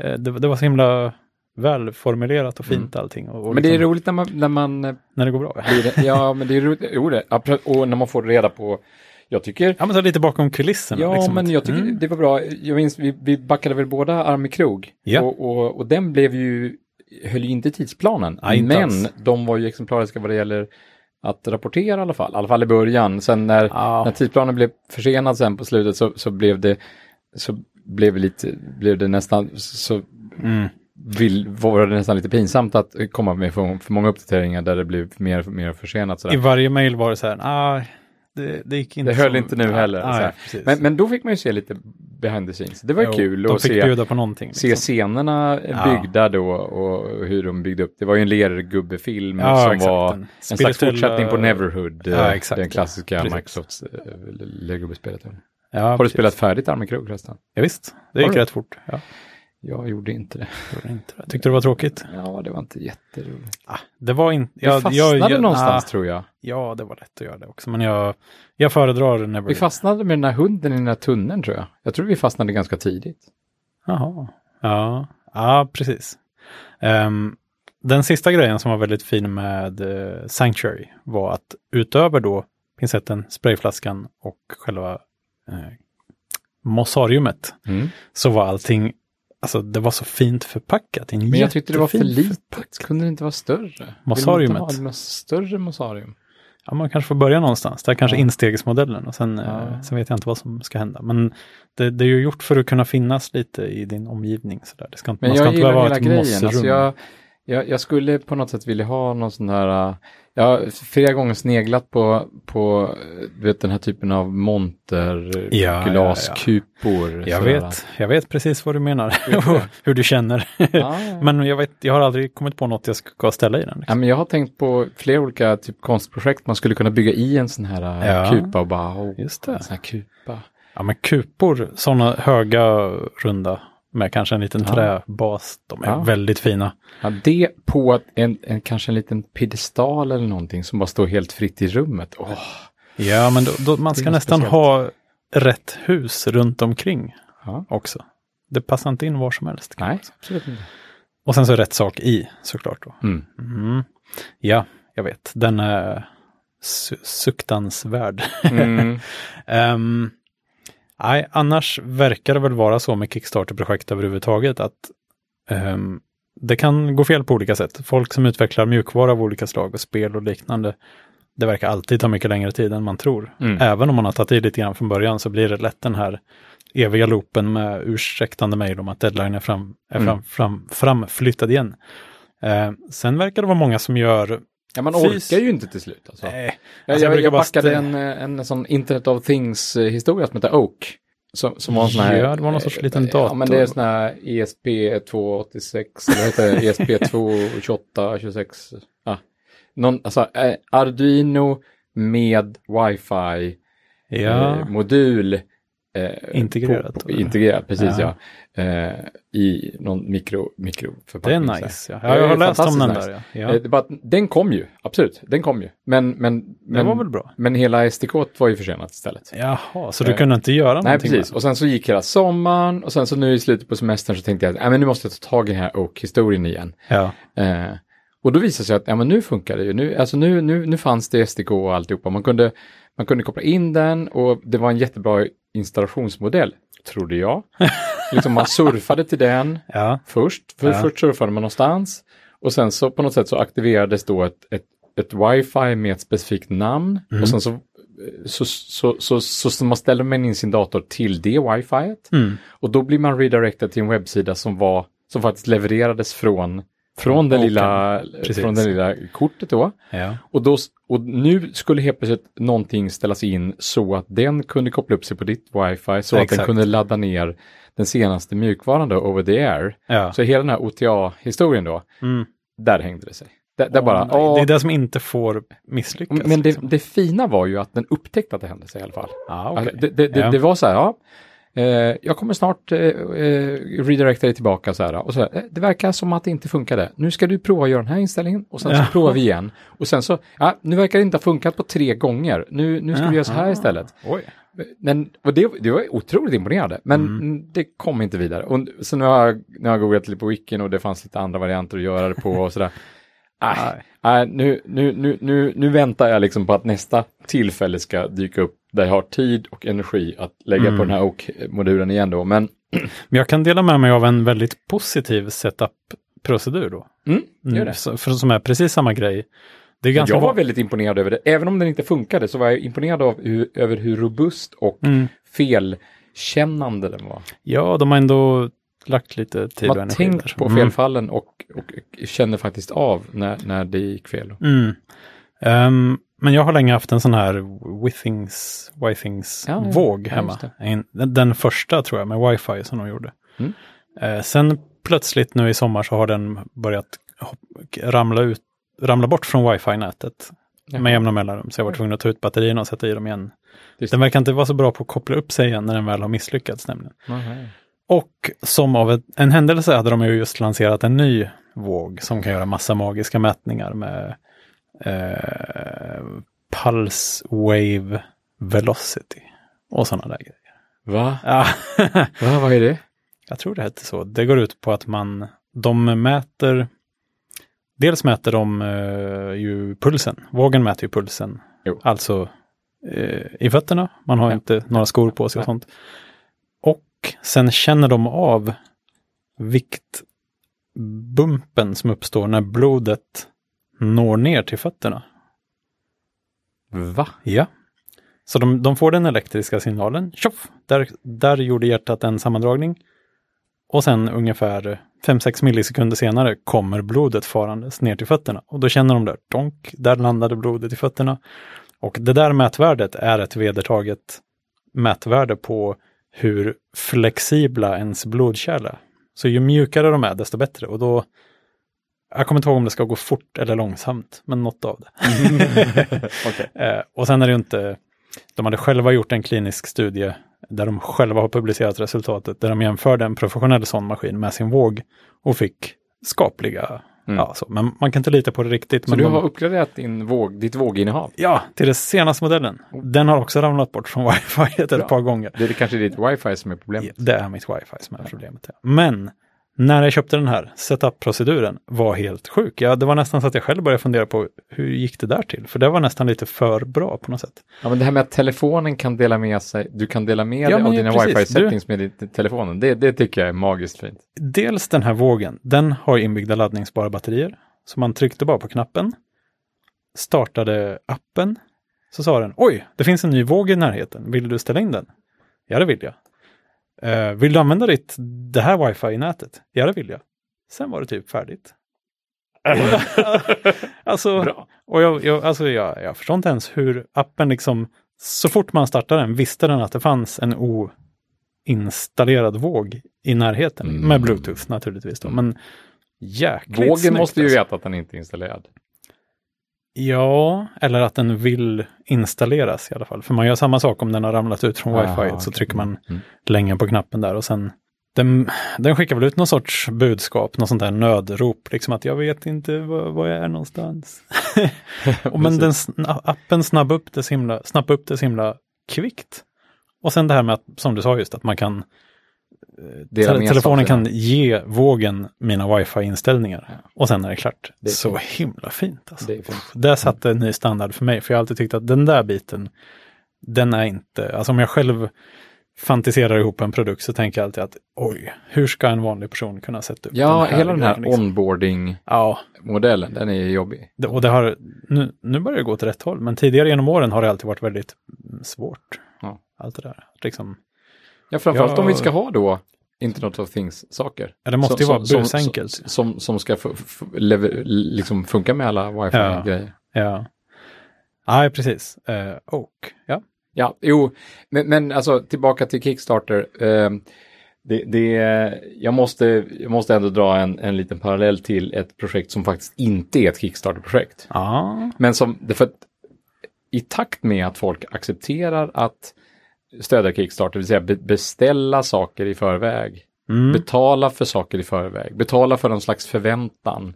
eh, det, det var så himla välformulerat och fint allting. Och, och Mm. Men det är liksom, roligt när man, när man eh, när det går bra. det, ja men det är roligt, jo det, och när man får reda på, jag tycker, Ja, men så lite bakom kulisserna. ja liksom, men jag tycker mm. det var bra, jag minns, vi, vi backade väl båda Army Krog, Ja. och, och, och den blev ju, höll ju inte tidsplanen, Nej, inte men alls. de var ju exemplariska vad det gäller att rapportera i alla fall, i alla fall i början, sen när, Ja. när tidsplanen blev försenad sen på slutet så, så blev det, så blev det lite, blev det nästan, så Mm. vill, var det nästan lite pinsamt att komma med för, för många uppdateringar där det blev mer och mer försenat. Sådär. I varje mejl var det så här, ah, det, det gick inte Det höll som- inte nu heller, Nej, precis. Men, men då fick man ju se lite behind the scenes. Det var Jo, kul att se, bjuda på någonting. se liksom. scenerna Ja. byggda då och hur de byggde upp. Det var ju en lergubbefilm Ja, som exakt. var Den en slags fortsättning på Neverhood, Ja, eh, exakt. den klassiska Precis. Microsofts eh, lergubbespelet. Ja, Har du precis. spelat färdigt Army Krog förresten? Ja, visst, det gick rätt fort. Ja, Jag gjorde inte det. gjorde inte det. Tyckte du det var tråkigt? Ja, det var inte jätteroligt. Ah, det var inte... Vi fastnade någonstans tror jag. Ja, det var lätt att göra det också. Men jag, jag föredrar Never. Vi fastnade med den här hunden i den här tunneln tror jag. Jag tror vi fastnade ganska tidigt. Jaha. Ja, ja precis. Ehm, den sista grejen som var väldigt fin med uh, Sanctuary var att utöver då pincetten, sprayflaskan och själva uh, mossariumet Mm. så var allting, alltså det var så fint förpackat. En Men jag tyckte det var för litet. Kunde det inte vara större? Mossariumet? Vill större mossarium? Ja, man kanske får börja någonstans. Det är kanske Ja. instegsmodellen och sen, Ja. eh, sen vet jag inte vad som ska hända. Men det, det är ju gjort för att kunna finnas lite i din omgivning. Så där. Det ska inte, Men man ska inte behöva hela ett. Alltså jag, jag, jag skulle på något sätt vilja ha någon sån där... äh, Jag har flera gånger sneglat på, på du vet, den här typen av monter, Ja, glaskupor. jag, sådär. vet, jag vet precis vad du menar och hur du känner. Ja, ja. Men jag, vet, jag har aldrig kommit på något jag ska ställa i den. Ja, Liksom. men jag har tänkt på flera olika typ konstprojekt man skulle kunna bygga i en sån här äh, Ja. kupa och bara, oh, Just det. en sån här kupa. Ja, men kupor, sådana höga, runda, med kanske en liten Ja. träbas, de är Ja. väldigt fina. Ja, det på en, en, kanske en liten piedestal eller någonting som bara står helt fritt i rummet. Åh, Ja, men då, då, man ska nästan speciellt. ha rätt hus runt omkring ja. också. Det passar inte in var som helst. Nej, absolut inte. Och sen så rätt sak i såklart. Då. Mm. Mm. Ja, jag vet. Den är su suktansvärd. Mm. Ehm, nej, annars verkar det väl vara så med Kickstarter-projekt överhuvudtaget att ehm, det kan gå fel på olika sätt. Folk som utvecklar mjukvara av olika slag och spel och liknande, det verkar alltid ta mycket längre tid än man tror. Mm. Även om man har tagit i lite grann från början så blir det lätt den här eviga loopen med ursäktande mejl om att deadline är, fram, är Mm. fram, fram, framflyttad igen. Eh, sen verkar det vara många som gör... Ja, man Fys- orkar ju inte till slut. Alltså. Nej, jag, alltså, jag jag, backade en, eh, en sån Internet of Things-historia som heter Oak. Som, som var en sån här... Ja, det var någon sorts eh, liten Ja, men det är dator. sån här E ESP286, eller heter det? E ESP22826. Ja. Någon, alltså, eh, Arduino med wifi ja, eh. Eh, Integrerat, På, på, integrerat, precis Ja. ja. Eh, I någon mikro, det är mikroförpackning. så här. nice. Ja. Det Ja, jag är har läst om den fantastiskt där. nice. Ja. Eh, Det är bara den kom ju, absolut, den kom ju. Men, men, det men, var väl bra. men hela SDK var ju försenat istället. Jaha, så du Eh, kunde inte göra Nej, någonting precis. med Och sen så gick hela sommaren och sen så nu i slutet på semestern så tänkte jag att "Nej, men nu måste jag ta tag i den här Oak-historien igen. det? Ja. Eh, och då visade det sig att ja, men nu funkar det ju. Nu, alltså nu, nu, nu fanns det SDK och alltihopa. Man kunde, man kunde koppla in den och det var en jättebra installationsmodell, trodde jag. liksom man surfade till den Ja. först. För Ja. Först surfade man någonstans Och sen så på något sätt så aktiverades då ett, ett, ett wifi med ett specifikt namn. Mm. Och sen så så, så, så, så, man ställer man in sin dator till det wifi. Mm. Och då blir man redirected till en webbsida som var som faktiskt levererades från, från, den lilla, precis. från det lilla kortet då. Ja. Och, då, och nu skulle helt plötsligt någonting ställas in så att den kunde koppla upp sig på ditt wifi så att den Exakt. kunde ladda ner den senaste mjukvaran då, over the air. Ja. Så hela den här OTA-historien då, Mm. där hängde det sig. Där, där bara, det åh, är det som inte får misslyckas. men det, liksom. det fina var ju att den upptäckte att det hände sig i alla fall. ah, okej. Alltså, det, det, det, Ja. det var så här, ja. Eh, jag kommer snart eh, eh, redirecta dig tillbaka så här. Och så här eh, det verkar som att det inte funkade. Nu ska du prova att göra den här inställningen och sen så Ja. provar vi igen. Och sen så, ja, nu verkar det inte ha funkat på tre gånger. Nu, nu ska vi göra så här istället. Oj. Men, och det, det var otroligt imponerande, men Mm. det kom inte vidare. Och så nu har, jag, nu har jag googlat lite på wikin och det fanns lite andra varianter att göra det på och sådär. Nej. nej, nu, nu, nu, nu, nu väntar jag liksom på att nästa tillfälle ska dyka upp där jag har tid och energi att lägga Mm. på den här OK-modulen igen då. Men Men jag kan dela med mig av en väldigt positiv setup-procedur då. mm, gör Mm, det. så- för, som är precis samma grej. Det är ganska Jag var väldigt imponerad över det. Även om den inte funkade så var jag imponerad av hur, över hur robust och Mm. felkännande den var. Ja, de har ändå lagt lite tid Man och energi tänkt där. på Mm. felfallen och, och känner faktiskt av när, när det gick fel. Mm. Men jag har länge haft en sån här Withings, Withings Ja, ja. våg Ja, hemma. Den, den första tror jag med wifi som de gjorde. Mm. Eh, sen plötsligt nu i sommar så har den börjat ramla, ut, ramla bort från wifi-nätet Jaha. med jämna mellanrum. Så jag var tvungen att ta ut batterierna och sätta i dem igen. Just Den verkar inte vara så bra på att koppla upp sig igen när den väl har misslyckats nämligen. Nej. Och som av ett, en händelse hade de ju just lanserat en ny våg som kan göra massa magiska mätningar med eh, Pulse Wave Velocity och sådana där grejer. Va? Ja, Va? Vad är det? jag tror det hette så. Det går ut på att man, de mäter, dels mäter de eh, ju pulsen, vågen mäter ju pulsen, Jo. alltså eh, i fötterna, man har Ja. inte några skor på sig och sånt. Och sen känner de av viktbumpen som uppstår när blodet når ner till fötterna. Va? Ja. Så de, de får den elektriska signalen, tjoff, där, där gjorde hjärtat en sammandragning. Och sen ungefär 5-6 millisekunder senare kommer blodet farandes ner till fötterna. Och då känner de där, donk, där landade blodet i fötterna. Och det där mätvärdet är ett vedertaget mätvärde på hur flexibla ens blodkärl är. Så ju mjukare de är, desto bättre. Och då, jag kommer inte ihåg om det ska gå fort eller långsamt, men något av det. Okej. Eh, och sen är det ju inte, de hade själva gjort en klinisk studie där de själva har publicerat resultatet, där de jämförde en professionell sån maskin med sin våg och fick skapliga, Mm. ja så, men man kan inte lita på det riktigt. Så men du har uppgraderat din våg, ditt våginnehav? Ja, till den senaste modellen. Den har också ramlat bort från wifi ett Bra. par gånger. Det är kanske ditt wifi som är problemet. Det är mitt wifi som är problemet. Ja. Men när jag köpte den här setup-proceduren var helt sjuk. Ja, det var nästan så att jag själv började fundera på hur gick det där till? För det var nästan lite för bra på något sätt. Ja, men det här med att telefonen kan dela med sig, du kan dela med Ja, dig av dina wifi-settings med din- telefonen, det, det tycker jag är magiskt fint. Dels den här vågen, den har inbyggda laddningsbara batterier. Så man tryckte bara på knappen, startade appen, så sa den oj, det finns en ny våg i närheten, vill du ställa in den? Ja, det vill jag. Eh, vill du använda ditt, det här wifi i nätet? Ja, det vill jag. Sen var det typ färdigt. alltså, Bra. och jag, jag, alltså jag, jag förstår inte ens hur appen liksom, så fort man startade den visste den att det fanns en oinstallerad våg i närheten. Mm. Med bluetooth naturligtvis då, men jäkligt Vågen snyggt, måste ju alltså. veta att den inte är installerad. Ja, eller att den vill installeras i alla fall. För man gör samma sak om den har ramlat ut från wifi, så okej. trycker man Mm. länge på knappen där och sen den, den skickar väl ut någon sorts budskap, något sånt där nödrop, liksom att jag vet inte var, jag är någonstans. och men den, appen snabbade upp det så himla, upp det så himla kvickt. Och sen det här med att, som du sa just, att man kan Dela Te- telefonen kan ge vågen mina wifi-inställningar. Och sen är det klart. Det är så himla fint alltså. Det fint. Där satte en ny standard för mig, för jag har alltid tyckt att den där biten, den är inte, alltså om jag själv fantiserar ihop en produkt så tänker jag alltid att oj, hur ska en vanlig person kunna sätta upp Ja, den här hela den här liksom? onboarding-modellen, Ja, den är jobbig. det- och det har, nu, nu börjar det gå åt rätt håll, men tidigare genom åren har det alltid varit väldigt mm, svårt. Ja. Allt det där. Liksom, Ja, framförallt Ja. om vi ska ha då Internet of Things-saker. ja, det måste ju Som- vara som- busenkelt. Som, som, som ska liksom funka med alla wifi-grejer. Ja. ja, precis. Eh, och, ja. Ja, jo, men, men alltså tillbaka till Kickstarter. Eh, det, det, jag, måste, jag måste ändå dra en, en liten parallell till ett projekt som faktiskt inte är ett Kickstarter-projekt. Ja, Men som, för att i takt med att folk accepterar att stödja Kickstarter, det vill säga be, beställa saker i förväg, mm. betala för saker i förväg, betala för någon slags förväntan.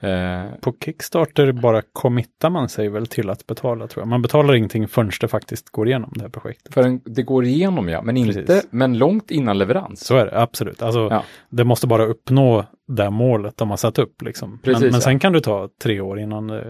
Eh, På Kickstarter bara committar man sig väl till att betala tror jag. Man betalar ingenting förrän det faktiskt går igenom det här projektet. för en, det går igenom ja, men inte, Precis. men långt innan leverans. Så är det, absolut. Alltså, Ja. Det måste bara uppnå det målet de har satt upp. Liksom. Precis, men men ja. sen kan du ta tre år innan eh,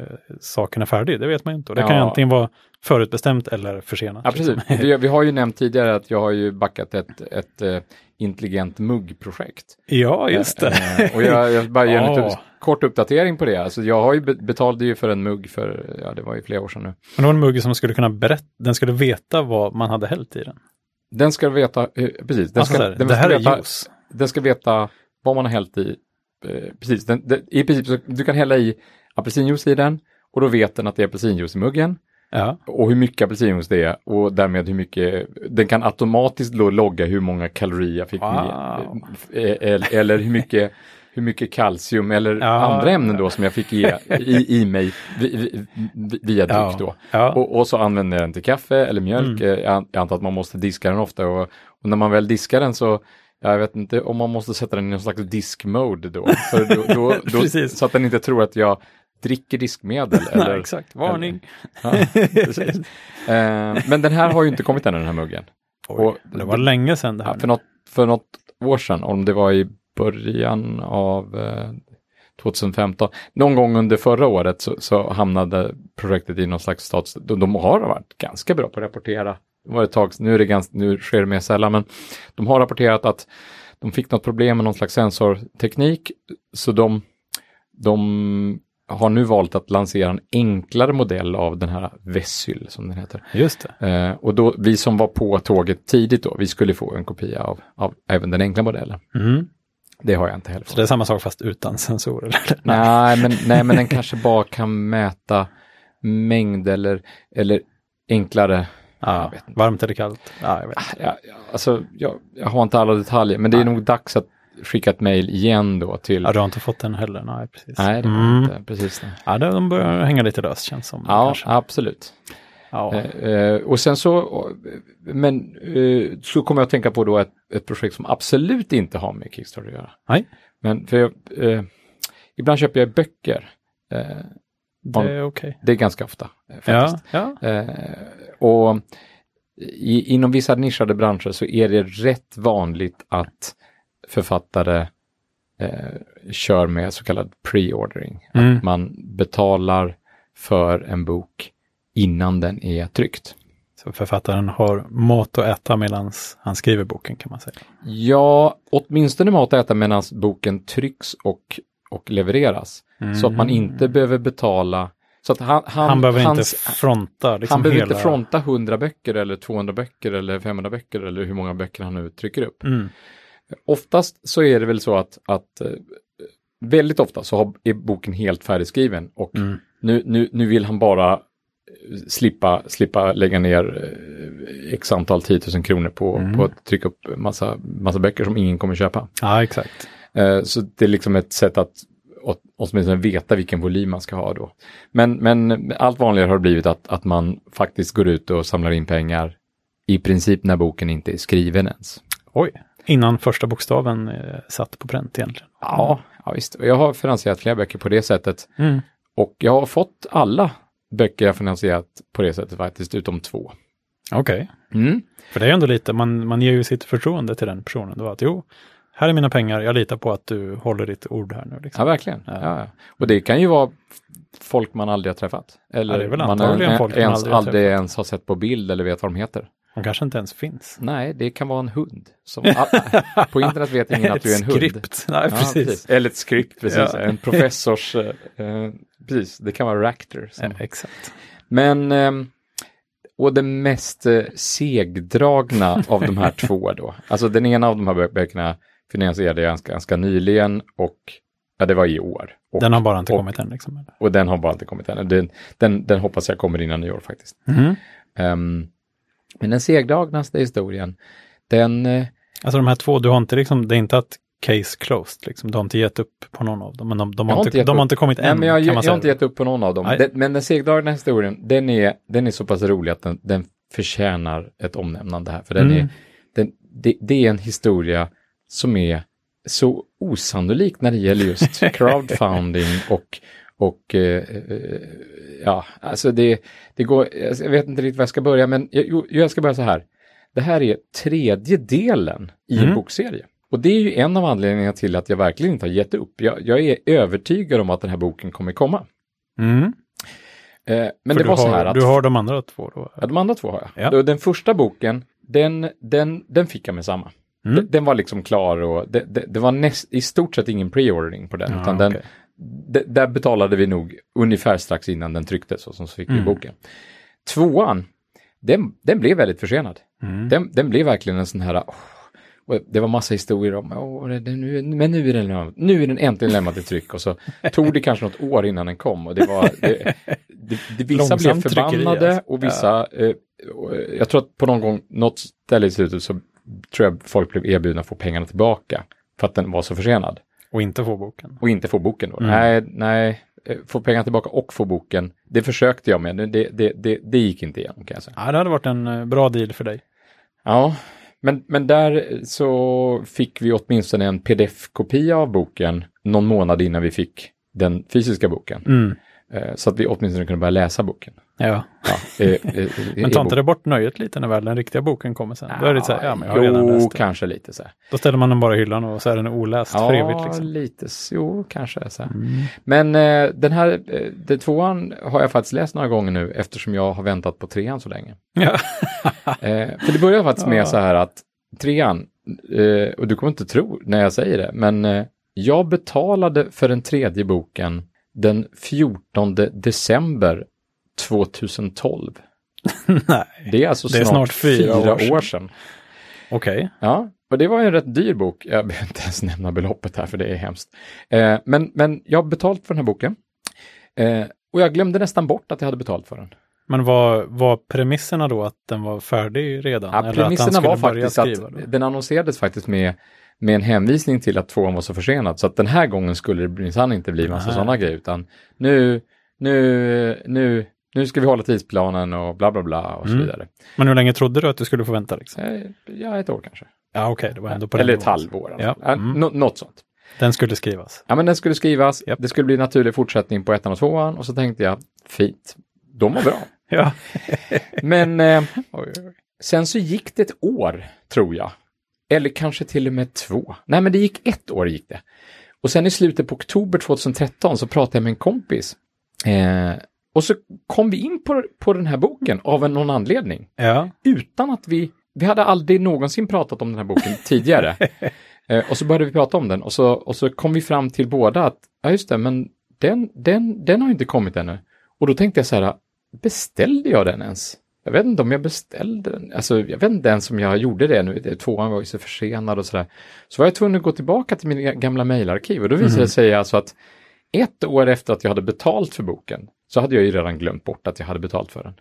saken är färdig, det vet man ju inte. Och det Ja. kan ju antingen vara förutbestämt eller försenat. Ja, precis. liksom. Vi, vi har ju nämnt tidigare att jag har ju backat ett, ett eh, intelligent muggprojekt. ja, just det. Eh, och jag, jag bara ger en liten kort uppdatering på det. Alltså jag har ju be- betalade ju för en mugg för, ja det var ju flera år sedan nu. Men det var en mugg som skulle kunna berätta, den skulle veta vad man hade hällt i den. Den ska veta, eh, precis, den Alltså, ska, den det ska här är veta, juice. den ska veta vad man har hällt i. Eh, precis, den, den, i princip du kan hälla i apelsinjuice i den och då vet den att det är apelsinjuice i muggen. Ja, och hur mycket apelsinjuice det är och därmed hur mycket, den kan automatiskt då logga hur många kalorier jag fick Wow. med, eh, eller, eller hur mycket hur mycket kalcium eller Ja. andra ämnen då som jag fick ge, i, i mig vi, vi, vi- via dryck ja. då. ja. Och, och så använder jag den till kaffe eller mjölk. Mm. Eh, Jag an- jag antar att man måste diska den ofta och, och när man väl diskar den så jag vet inte om man måste sätta den i någon slags disk-mode då. Då, då, då så att den inte tror att jag dricker diskmedel. Eller, Nej, exakt. Varning. Ja, precis. Eh, men den här har ju inte kommit än den här muggen. Oj, Och- det var länge sedan det här. Ja, för, något, för något år sedan, om det var i början av eh, 2015, någon gång under förra året så, så hamnade projektet i någon slags stats... De, de har varit ganska bra på att rapportera. Det var ett tag, nu, är det ganska, nu sker det mer sällan, men de har rapporterat att de fick något problem med någon slags sensorteknik, så de, de har nu valt att lansera en enklare modell av den här Vessyl, som den heter. Just det. Eh, och då, vi som var på tåget tidigt då, vi skulle få en kopia av, av även den enkla modellen. Mm. Det har jag inte heller Så det är samma sak fast utan sensorer? eller? Nej, men, nej, men den kanske bara kan mäta mängd eller, eller enklare. Ja, vet varmt eller kallt? Ja, jag vet. Ja, ja, alltså, jag, jag har inte alla detaljer, men det är nog dags att skicka ett mejl igen då till... Ja, du har inte fått den heller? Nej, precis. Nej, det Mm. inte. Precis. Ja, de börjar hänga lite löst känns som. Ja, kanske. absolut. ja. Eh, eh, och sen så, men eh, så kommer jag att tänka på då ett, ett projekt som absolut inte har med Kickstarter att göra. Nej. Men för jag, eh, ibland köper jag böcker. Eh, det är okej. det är ganska ofta. Eh, Ja, faktiskt. ja. Eh, och i, inom vissa nischade branscher så är det rätt vanligt att författare eh, kör med så kallad pre-ordering. Mm. Att man betalar för en bok innan den är tryckt. Så författaren har mat att äta medan han skriver boken kan man säga. Ja, åtminstone mat att äta medan boken trycks och, och levereras. Så att man inte behver betala. Så att han, han, Mm. Han behöver hans, inte fronta liksom han behöver hela... inte fronta 100 böcker eller 200 böcker eller 500 böcker eller hur många böcker han nu trycker upp. Mm. Oftast så är det väl så att, att eh, väldigt ofta så är boken helt färdigskriven och Mm. nu, nu, nu vill han bara eh, slippa, slippa lägga ner eh, x antal 10 000 kronor på, Mm. på att trycka upp massa, massa böcker som ingen kommer köpa. Ja, exakt. Så det är liksom ett sätt att åt- åtminstone veta vilken volym man ska ha då. Men, men allt vanligare har det blivit att, att man faktiskt går ut och samlar in pengar i princip när boken inte är skriven ens. Oj, innan första bokstaven eh, satt på pränt egentligen. Ja, ja visst. Jag har finansierat flera böcker på det sättet. Mm. Och jag har fått alla böcker jag finansierat på det sättet faktiskt, utom två. Okej, Mm. för det är ändå lite, man, man ger ju sitt förtroende till den personen. Då att jo, här är mina pengar, jag litar på att du håller ditt ord här nu. Ja, Liksom. verkligen. Ja. Ja. Ja, Och det kan ju vara folk man aldrig har träffat. Eller Ja, man antagligen en- folk man ens, aldrig aldrig ens har sett på bild eller vet vad de heter. De kanske inte ens finns. Nej, det kan vara en hund. Som, på internet vet ingen att du är en hund. Skript, nej Ja, precis. Eller ett skript, precis. Ja. En professors, eh, eh, precis, det kan vara Ractor. Som, Ja, exakt. Men, ehm, och det mest eh, segdragna av de här två då. Alltså den ena av de här bö- böckerna finansierade jag ganska, ganska nyligen och ja, det var i år. Och, Den har bara inte och- kommit än liksom. eller? och den har bara inte kommit än. Den, den, den hoppas jag kommer innan nyår faktiskt. Mhm. Ehm, men den segdragnaste historien, den, eh, Alltså de här två, du har inte liksom, det är inte att case closed liksom. Du har inte gett upp på någon av dem, men de, de, har, inte, de har inte kommit nej, än, men jag, jag, jag har inte gett upp på någon av dem. Nej. Den, men den segdragna historien, den är, den är så pass rolig att den, den förtjänar ett omnämnande här. För den Mm. är, den, det, det är en historia som är så osannolik när det gäller just crowdfunding och, och eh, eh, ja, alltså det, det går, jag vet inte riktigt var jag ska börja, men jag, jo, jag ska börja så här. Det här är tredje delen i en Mm. bokserie. Och det är ju en av anledningarna till att jag verkligen inte har gett upp. Jag, jag är övertygad om att den här boken kommer komma. Mm. Eh, men För det var så har, här att... Du har de andra två då? Ja, de andra två har jag. Ja. Den första boken, den, den, den fick jag med samma. Mm. Den, den var liksom klar och det, det, det var näst, i stort sett ingen preordering på den. Ja, utan den, okej. d- där betalade vi nog ungefär strax innan den trycktes och så fick vi Mm. boken. Tvåan, den, den blev väldigt försenad. Mm. Den, den blev verkligen en sån här, och det var massa historier om, åh, det, det, nu, men nu är, den, nu är den äntligen lämnad till tryck och så tog det kanske något år innan den kom och det var, det, det, vissa blev Långsamt tryckeri, förbannade alltså. och vissa, eh, och, eh, jag tror att på någon gång, något ställe i slutet så tror jag folk blev erbjudna att få pengarna tillbaka för att den var så försenad Och inte få boken. och inte få boken då. Mm. Nej, nej, eh, få pengarna tillbaka och få boken, det försökte jag med, det, det, det, det gick inte igenom kan jag säga. Ja, det hade varit en eh, bra deal för dig. Ja, men, men där så fick vi åtminstone en pdf-kopia av boken någon månad innan vi fick den fysiska boken. Mm. Eh, Så att vi åtminstone kunde börja läsa boken. Ja. Ja, eh, eh, Men tar inte det bort nöjet lite när väl den riktiga boken kommer sen? Då är det så här, ja men jag har redan Jo, läst kanske lite så här. Då ställer man den bara i hyllan och så är den oläst för evigt Ja, liksom. lite, s- jo, kanske så. Mm. Men eh, den här, eh, den tvåan har jag faktiskt läst några gånger nu eftersom jag har väntat på trean så länge. Ja. Eh, för det börjar faktiskt med Ja. så här att trean, eh, och du kommer inte tro när jag säger det, men jag betalade för den tredje boken den 14 december 2012. Nej, Det är alltså Det är snart, snart fyra år sedan. år sedan. okej. Ja, och det var en rätt dyr bok. Jag behöver inte ens nämna beloppet här för det är hemskt. Eh, men, men jag har betalt för den här boken. Eh, och jag glömde nästan bort att jag hade betalt för den. Men var, var premisserna då att den var färdig redan? Ja, eller premisserna var faktiskt att då? den annonserades faktiskt med, med en hänvisning till att tvåan var så försenad. Så att den här gången skulle det minsann inte bli massa sådana grejer. Utan nu, nu, nu, nu ska vi hålla tidsplanen och bla bla bla och så Mm. vidare. Men hur länge trodde du att du skulle få vänta? Liksom? Eh, Ja, ett år kanske. Ja, okej, det var ändå på Eller ett halvår. Ja. Ja. Mm. nå- något sånt. Den skulle skrivas. Ja, men den skulle skrivas, Japp. det skulle bli naturlig fortsättning på ettan och tvåan och så tänkte jag, fint, de var bra. Ja. Men eh, sen så gick det ett år, tror jag. Eller kanske till och med två. Nej, men det gick ett år gick det. Och sen i slutet på oktober 2013 så pratade jag med en kompis. Eh, och så kom vi in på, på den här boken av en, någon anledning. Ja. Utan att vi, vi hade aldrig någonsin pratat om den här boken tidigare. Eh, och så började vi prata om den och så, och så kom vi fram till båda att, ja just det, men den, den, den har inte kommit ännu. Och då tänkte jag så här, beställde jag den ens? Jag vet inte om jag beställde den. Alltså, jag vet inte ens om jag gjorde det nu. Tvåan var ju så försenad och sådär. Så var jag tvungen att gå tillbaka till min gamla mejlarkiv och då visade det sig alltså att ett år efter att jag hade betalt för boken så hade jag ju redan glömt bort att jag hade betalt för den.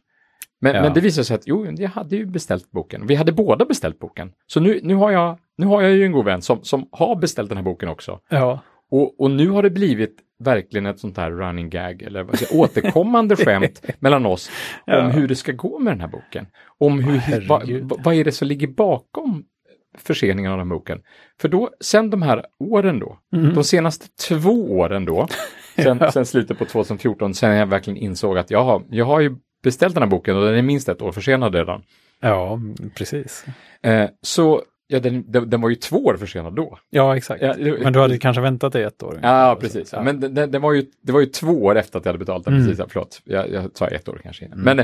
Men, Ja. men det visade sig att jo, jag hade ju beställt boken. Vi hade båda beställt boken. Så nu, nu, har, jag, nu har jag ju en god vän som, som har beställt den här boken också. Ja. Och, och nu har det blivit verkligen ett sånt här running gag, eller vad jag, återkommande skämt mellan oss om Ja. hur det ska gå med den här boken. Om hur, vad, vad är det som ligger bakom förseningen av den här boken? För då, sen de här åren då, Mm. de senaste två åren då, sen, sen slutet på 2014, sen jag verkligen insåg att jag har, jag har ju beställt den här boken och den är minst ett år försenad redan. Ja, precis. Eh, så Ja, den, den, den var ju två år försenad då. Ja, exakt. Ja, det- Men du hade kanske väntat dig ett år. Ja, precis. Ja. Men den, den, var ju, det var ju två år efter att jag hade betalat den. Mm. Precis, ja, förlåt. Jag, jag sa ett år kanske innan. Men,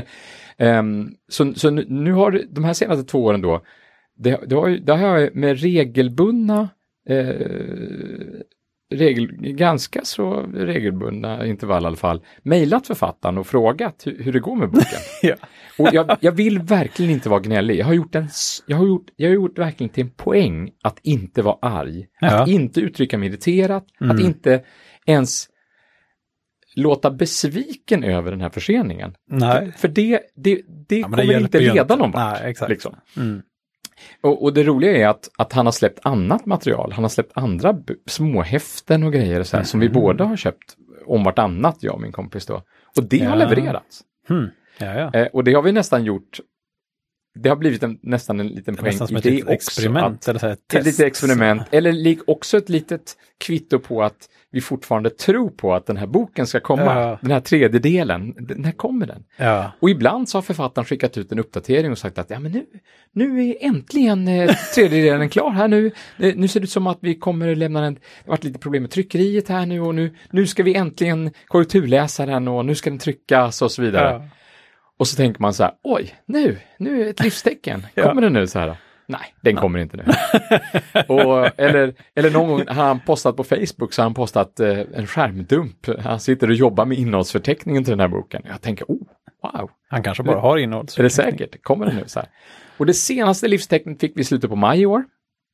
ehm, så, så nu, nu har de här senaste två åren då, det, det, har, det har jag med regelbundna, eh, regel, ganska så regelbundna intervall i alla fall, mejlat författaren och frågat hur, hur det går med boken. Ja. Och jag, jag vill verkligen inte vara gnällig. Jag har gjort en, jag har gjort, jag har gjort verkligen till en poäng att inte vara arg. Ja. Att inte uttrycka mig irriterat, att Mm. inte ens låta besviken över den här förseningen. Nej. För det, det, det Ja, det kommer hjälper inte leda inte. någon vart. Nej, exakt. Liksom. Mm. Och, och det roliga är att, att han har släppt annat material. Han har släppt andra småhäften och grejer och så här, som vi Mhm. båda har köpt om vartannat, jag och min kompis då. Och det har Ja. levererats. Hmm. Ja, ja. Eh, och det har vi nästan gjort. Det har blivit en, nästan en liten poäng nästan som i ett det litet experiment. Att, eller så här, ett ett litet experiment. Eller lik också ett litet kvitto på att vi fortfarande tror på att den här boken ska komma. Ja. Den här tredje delen. D- När kommer den? Ja. Och ibland så har författaren skickat ut en uppdatering och sagt att ja, men nu, nu är äntligen eh, tredje delen klar här nu. Eh, nu ser det ut som att vi kommer att lämna den. Det har varit lite problem med tryckeriet här nu och nu, nu ska vi äntligen korrekturläsa den och nu ska den tryckas och så vidare. Ja. Och så tänker man så här, oj, nu, nu är ett livstecken. Ja. Kommer den nu så här? Nej, den kommer inte nu. och, eller, eller någon gång har han postat på Facebook så har han postat eh, en skärmdump. Han sitter och jobbar med innehållsförteckningen till den här boken. Jag tänker, oh, wow, Han kanske bara har innehåll. är det säkert? Kommer den nu så här? Och det senaste livstecknet fick vi i slutet på maj i år.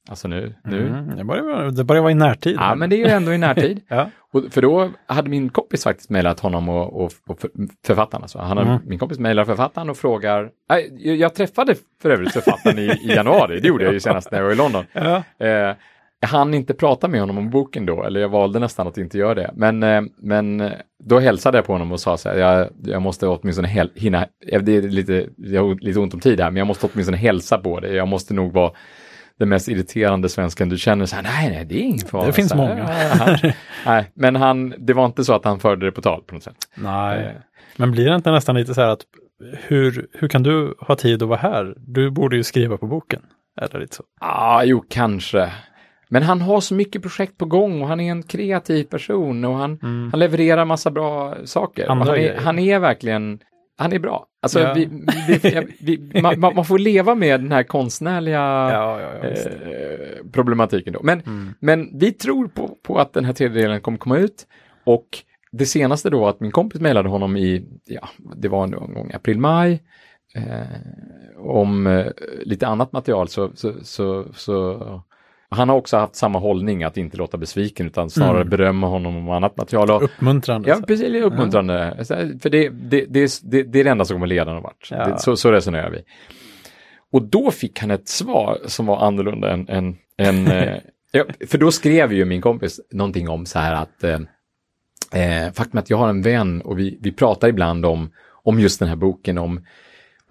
Alltså nu, nu. Mm. Det, börjar, det börjar vara i närtid. Ja, men det är ju ändå i närtid. Ja. Och, för då hade min kompis faktiskt mejlat honom och, och, och för, författaren. Alltså. Han har, Mm. Min kompis mejlar författaren och frågar. Nej, jag, träffade för övrigt författaren i, i januari. Det gjorde jag ju senast när jag var i London. Ja. Eh, jag hann inte prata med honom om boken då, eller jag valde nästan att inte göra det. Men, eh, men eh, då hälsade jag på honom och sa så här, jag, jag måste åtminstone häl- hinna, eh, det är lite, jag har lite ont om tid här, men jag måste åtminstone hälsa på det. Jag måste nog vara den mest irriterande svensken du känner. Så här, nej, nej, det är ingen fara. Det finns här, många. han, nej, men han, det var inte så att han förde det på tal på något sätt. Nej. Eh, Men blir det inte nästan lite så här att hur, hur kan du ha tid att vara här? Du borde ju skriva på boken. Eller lite så. Ja, jo, kanske. Men han har så mycket projekt på gång och han är en kreativ person och han, Mm. han levererar massa bra saker. Han, är, han är verkligen, han är bra. Alltså, Ja. vi, vi, vi, man, man får leva med den här konstnärliga Ja, ja, eh, problematiken då. Men, Mm. men vi tror på, på att den här tredje delen kommer komma ut och det senaste då att min kompis mejlade honom i, ja, det var någon gång april-maj, eh, om eh, lite annat material så, så, så, så han har också haft samma hållning att inte låta besviken utan snarare Mm. berömma honom om annat material. Och, Uppmuntrande. ja, precis, uppmuntrande. Här, För det, det, det, är- det, är det enda som kommer leda någon vart. Ja. Så, så resonerar vi. Och då fick han ett svar som var annorlunda än, än, än eh, ja, för då skrev ju min kompis någonting om så här att eh, eh, faktum att jag har en vän och vi, vi pratar ibland om, om just den här boken, om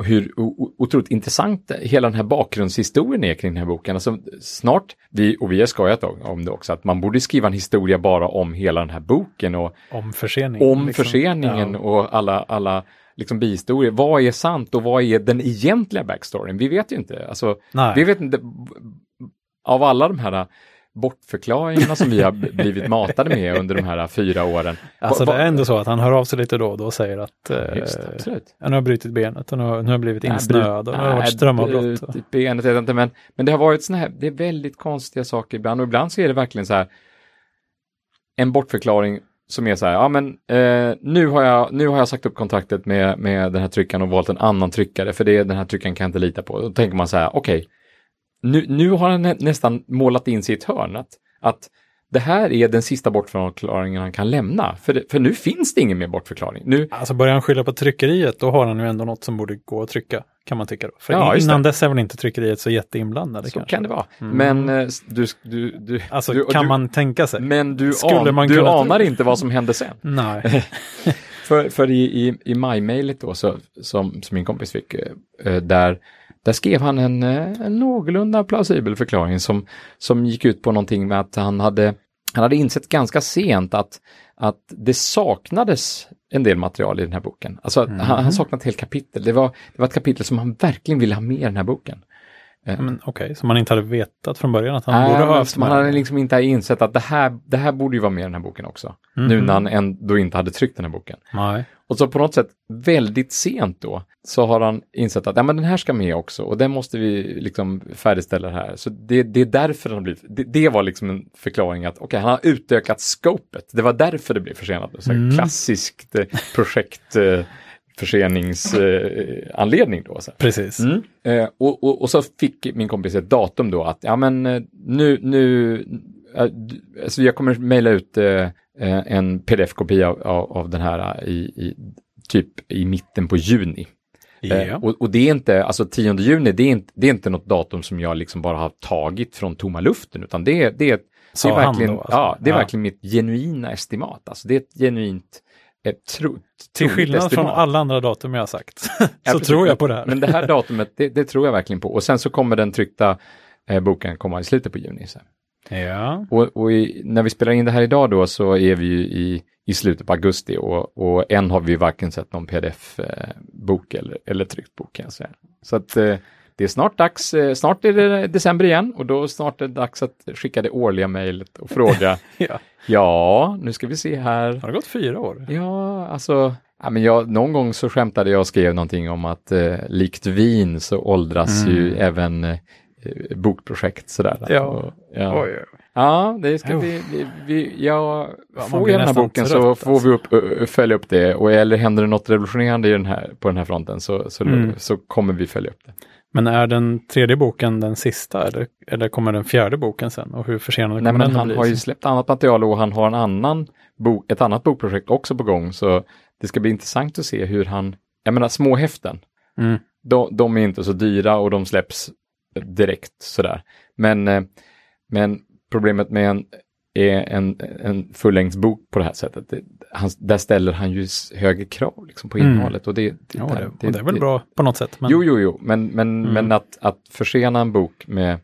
hur o- o- otroligt intressant hela den här bakgrundshistorien är kring den här boken. Alltså, snart, vi, och vi har skojat om om det också, att man borde skriva en historia bara om hela den här boken och Om förseningen. om liksom. förseningen Ja. och alla, alla liksom bihistorier. Vad är sant och vad är den egentliga backstoryn? Vi vet ju inte. Alltså, Nej. vi vet inte. Av alla de här bortförklaringarna som vi har blivit matade med under de här fyra åren. Alltså Va- det är ändå så att han hör av sig lite då och då och säger att eh, Just nu har brutit benet och nu har, nu har blivit insnöad och nu har det varit strömavbrott. och- Benet vet jag inte, men, men det har varit såna här, det är väldigt konstiga saker ibland och ibland så är det verkligen så här en bortförklaring som är så här, ja men eh, nu, har jag, nu har jag sagt upp kontraktet med, med den här tryckaren och valt en annan tryckare för det, den här tryckaren kan jag inte lita på. Då tänker man så här, okej, nu, nu har han nä, nästan målat in sig i ett hörn att, att det här är den sista bortförklaringen han kan lämna. För, det, för nu finns det ingen mer bortförklaring. Nu, Alltså börjar han skylla på tryckeriet, då har han ju ändå något som borde gå att trycka, kan man tycka. Då. För Ja, innan dess är väl inte tryckeriet så jätteinblandade så kanske. kan det vara. Mm. Men eh, du, du, du, Alltså du, kan man tänka sig? Men du, an, man du anar inte vad som hände sen. Nej. För, för i, i, i maj-mailet då, så, som, som min kompis fick, eh, där, där skrev han en, eh, en någorlunda plausibel förklaring som, som gick ut på någonting med att han hade, han hade insett ganska sent att, att det saknades en del material i den här boken. Alltså, han, han saknade ett helt kapitel. Det var, det var ett kapitel som han verkligen ville ha med i den här boken. Eh, okej, så man inte hade vetat från början att han Nej, borde ha haft man hade liksom inte insett att det här, det här borde ju vara med i den här boken också. Nu Mhm. när han ändå inte hade tryckt den här boken. Nej. Och så på något sätt väldigt sent då så har han insett att ja, men den här ska med också och den måste vi liksom färdigställa här. Så det, det är därför den har blivit, det, det var liksom en förklaring att okej, han har utökat scopet. Det var därför det blev försenat. Så här Mm. Klassiskt eh, projekt eh, förseningsanledning då. Så här. Precis. Mm. Eh, och, och, och så fick min kompis ett datum då att ja men eh, nu, nu, eh, alltså jag kommer mejla ut eh, eh, en pdf-kopia av, av, av den här i, i typ i mitten på juni. Eh, Ja. och, och det är inte, alltså 10 juni, det är inte, det är inte något datum som jag liksom bara har tagit från tomma luften, utan det är, det är, det är verkligen, då, alltså? ja, det är Ja. verkligen mitt genuina estimat. Alltså det är ett genuint, tro, Till skillnad från alla andra datum jag har sagt. så Ja, tror jag på det här. Men det här datumet, det, det tror jag verkligen på. Och sen så kommer den tryckta eh, boken komma i slutet på juni. Så. ja. Och, och i, när vi spelar in det här idag då så är vi ju i, i slutet på augusti och, och än har vi varken sett någon pdf-bok eller, eller tryckt bok säga. Så att eh, det är snart dags, eh, snart är det december igen och då snart är det dags att skicka det årliga mejlet och fråga, ja. ja, nu ska vi se här. Har det gått fyra år? Ja, alltså, ja, men jag, någon gång så skämtade jag och skrev någonting om att eh, likt vin så åldras Mm. ju även eh, bokprojekt sådär. Ja. Och, ja. Oj, oj. ja, det ska vi, vi, vi man får jag den här boken så alltså. får vi upp, följa upp det och eller händer det något revolutionerande i den här, på den här fronten så, så, Mm. så kommer vi följa upp det. Men är den tredje boken den sista eller, eller kommer den fjärde boken sen? Och hur försenad Nej, kommer men den han har ju släppt annat material och han har en annan bok, ett annat bokprojekt också på gång så det ska bli intressant att se hur han, jag menar små häften, Mm. de, de är inte så dyra och de släpps direkt sådär. Men, eh, men problemet med en, är en, en fullängdsbok på det här sättet, det, han, där ställer han ju högre krav liksom, på Mm. innehållet. Och det, det, Ja, där- det, och det är väl bra på något sätt. Men, Jo, jo, jo, men, men, Mm. men att, att försena en bok med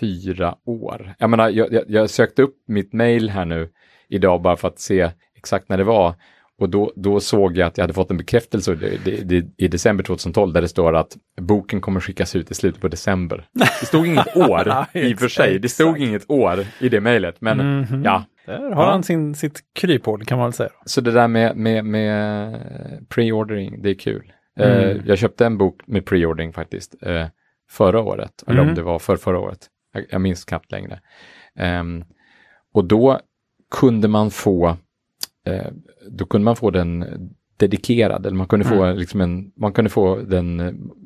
fyra år. Jag menar, jag, jag, jag sökte upp mitt mail här nu idag bara för att se exakt när det var. Och då, då såg jag att jag hade fått en bekräftelse det, det, det, i december 2012 där det står att boken kommer skickas ut i slutet på december. Det stod inget år i och för sig. Det stod inget år i det mejlet. Men Mhm. ja, Där har Ja. han sin, sitt kryphål kan man väl säga. så det där med, med, med pre-ordering, det är kul. Eh, Mm. jag köpte en bok med pre-ordering faktiskt eh, förra året, eller om Mm. det var för förra året. Jag, jag minns knappt längre. Ehm, och då kunde man få, eh, då kunde man få den dedikerad, eller man kunde få Mm. liksom en, man kunde få den,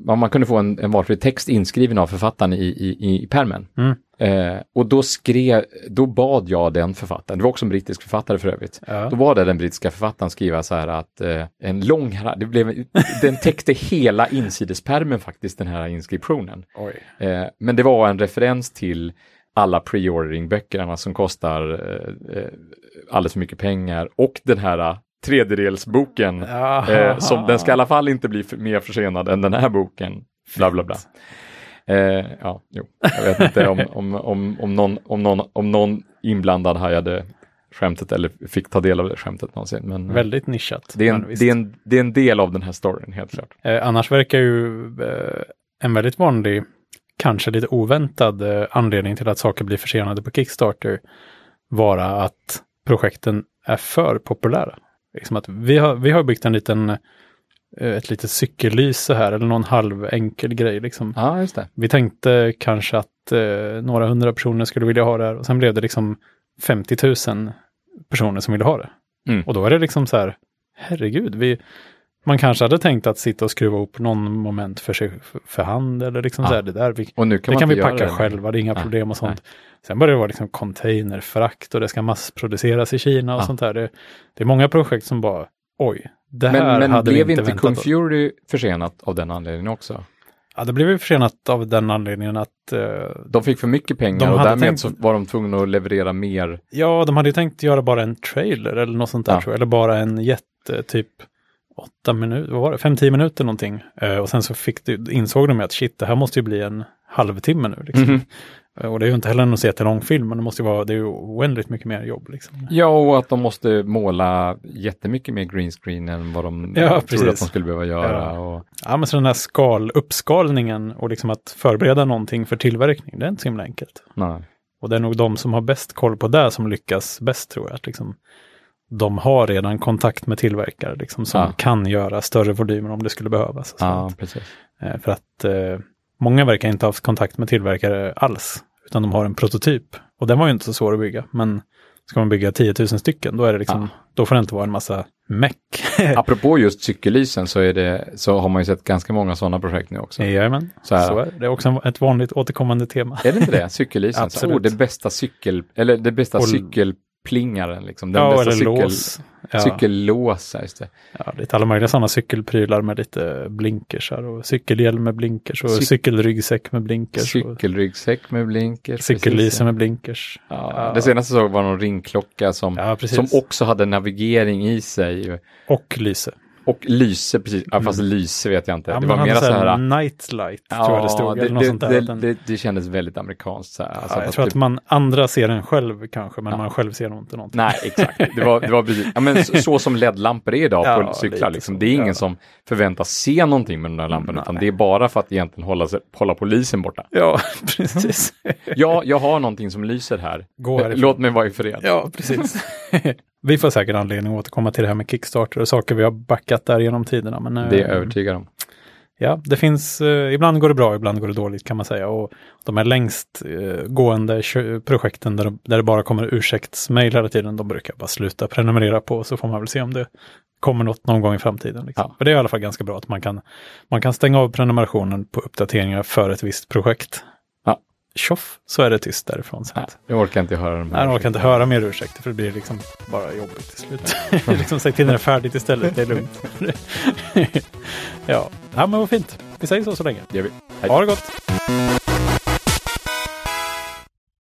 man, man kunde få en, en valfri text inskriven av författaren i, i, i, pärmen. Mm. Eh, och då skrev, då bad jag den författaren, det var också en brittisk författare för övrigt, Ja. då var det den brittiska författaren skriva så här att eh, en lång, det blev, den täckte hela insidespärmen faktiskt, den här inskriptionen. Eh, men det var en referens till alla pre-ordering-böckerna som kostar eh, eh, alldeles för mycket pengar och den här eh, tredjedelsboken eh, som den ska i alla fall inte bli mer försenad än den här boken. Bla bla bla. Eh, ja, jo. Jag vet inte om, om, om, om, någon, om, någon, om någon inblandad hajade skämtet eller fick ta del av det skämtet någonsin. Men eh, Väldigt nischat. det, är en, det, är en, det är en del av den här storyn, helt klart. Eh, annars verkar ju eh, en väldigt vanlig, kanske lite oväntad eh, anledning till att saker blir försenade på Kickstarter vara att projekten är för populära. Liksom att vi, har, vi har byggt en liten, eh, ett litet cykellyse här eller någon halv enkel grej. Liksom. Ja, just det. Vi tänkte kanske att eh, några hundra personer skulle vilja ha det här och sen blev det liksom 50 000 personer som ville ha det. Mm. Och då är det liksom så här, herregud, vi, man kanske hade tänkt att sitta och skruva ihop någon moment för sig för, hand eller liksom Ja. så här, det där, vi, Och nu kan det kan vi inte packa det. själva, det är inga Nej, problem och sånt. Sen börjar det vara liksom containerfrakt och det ska massproduceras i Kina och Ja. sånt där. Det, det är många projekt som bara, oj, det här Men, men hade vi blev inte inte väntat Kung oss. Fury försenat av den anledningen också? Ja, det blev ju försenat av den anledningen att eh, De fick för mycket pengar och därmed tänkt- så var de tvungna att leverera mer. Ja, de hade ju tänkt göra bara en trailer eller något sånt där Ja. tror jag. Eller bara en jätte, typ åtta minuter, vad var det, fem, tio minuter någonting. Eh, och sen så fick du, insåg de att shit, det här måste ju bli en halvtimme nu. Liksom. Mhm. Och det är ju inte heller en se till långfilm, men det måste ju vara, det är ju oändligt mycket mer jobb. Liksom. Ja, och att de måste måla jättemycket mer green screen än vad de Ja, trodde precis. att de skulle behöva göra. Ja. Och, Ja, men så den här skal, uppskalningen och liksom att förbereda någonting för tillverkning, det är inte så himla enkelt. nej. Och det är nog de som har bäst koll på det som lyckas bäst tror jag. Att liksom, de har redan kontakt med tillverkare liksom, som Ja. kan göra större volymer om det skulle behövas. Ja. Eh, För att eh, många verkar inte ha haft kontakt med tillverkare alls, utan de har en prototyp. Och den var ju inte så svår att bygga, men ska man bygga 10 000 stycken, då, är det liksom, då får det inte vara en massa meck. Apropå just cykellysen så, är det, så har man ju sett ganska många sådana projekt nu också. Jajamän, Så här. så är det. är också ett vanligt återkommande tema. Är det inte det? Cykellysen? Absolut. oh, det bästa cykel, eller det bästa Och- cykelplingaren liksom. Den ja, eller cykel, lås. Ja. Cykellås, just det. Ja, lite alla möjliga sådana cykelprylar med lite blinkersar och cykelhjälm med blinkers och Cyk- cykelryggsäck med blinkers. Cykelryggsäck med blinkers. cykellyse med blinkers. Ja. Ja. Det senaste såg var någon ringklocka som, som också hade navigering i sig. Och lyse. Och lyse, precis. Ja, fast lyse vet jag inte. Ja, det var hade så här... Nightlight tror jag det stod. det, eller något det, sånt där. det, att den- det, det kändes väldigt amerikanskt. Så här. Alltså, ja, jag tror det- att man andra ser den själv kanske, men Ja. man själv ser nog inte någonting. Nej, exakt. Det var, det var precis, ja, men så, så som LED-lampor är idag Ja, på cyklar. Liksom. Det är ingen ja. som förväntas se någonting med de där lamporna, utan det är bara för att egentligen hålla, sig, hålla polisen borta. Ja, precis. Ja, jag har någonting som lyser här. Låt mig vara i fred. Ja, precis. vi får säkert anledning att återkomma till det här med Kickstarter och saker vi har backat där genom tiderna. Men, eh, Det är jag övertygad om. Ja, det finns, eh, ibland går det bra, ibland går det dåligt kan man säga. Och de här längst eh, gående projekten där, där det bara kommer ursäktsmejl hela tiden, de brukar bara sluta prenumerera på, så får man väl se om det kommer något någon gång i framtiden. Liksom. Ja. För det är i alla fall ganska bra att man kan, man kan stänga av prenumerationen på uppdateringar för ett visst projekt. Tjoff, så är det tyst därifrån. Nej, jag orkar inte höra Nej, jag orkar inte höra mer ursäkter för det blir liksom bara jobbigt till slut. liksom säg till när det är färdigt istället, det är lugnt. ja. ja, men vad fint. Vi säger så så länge. Det gör vi. Hej. Ha det gott!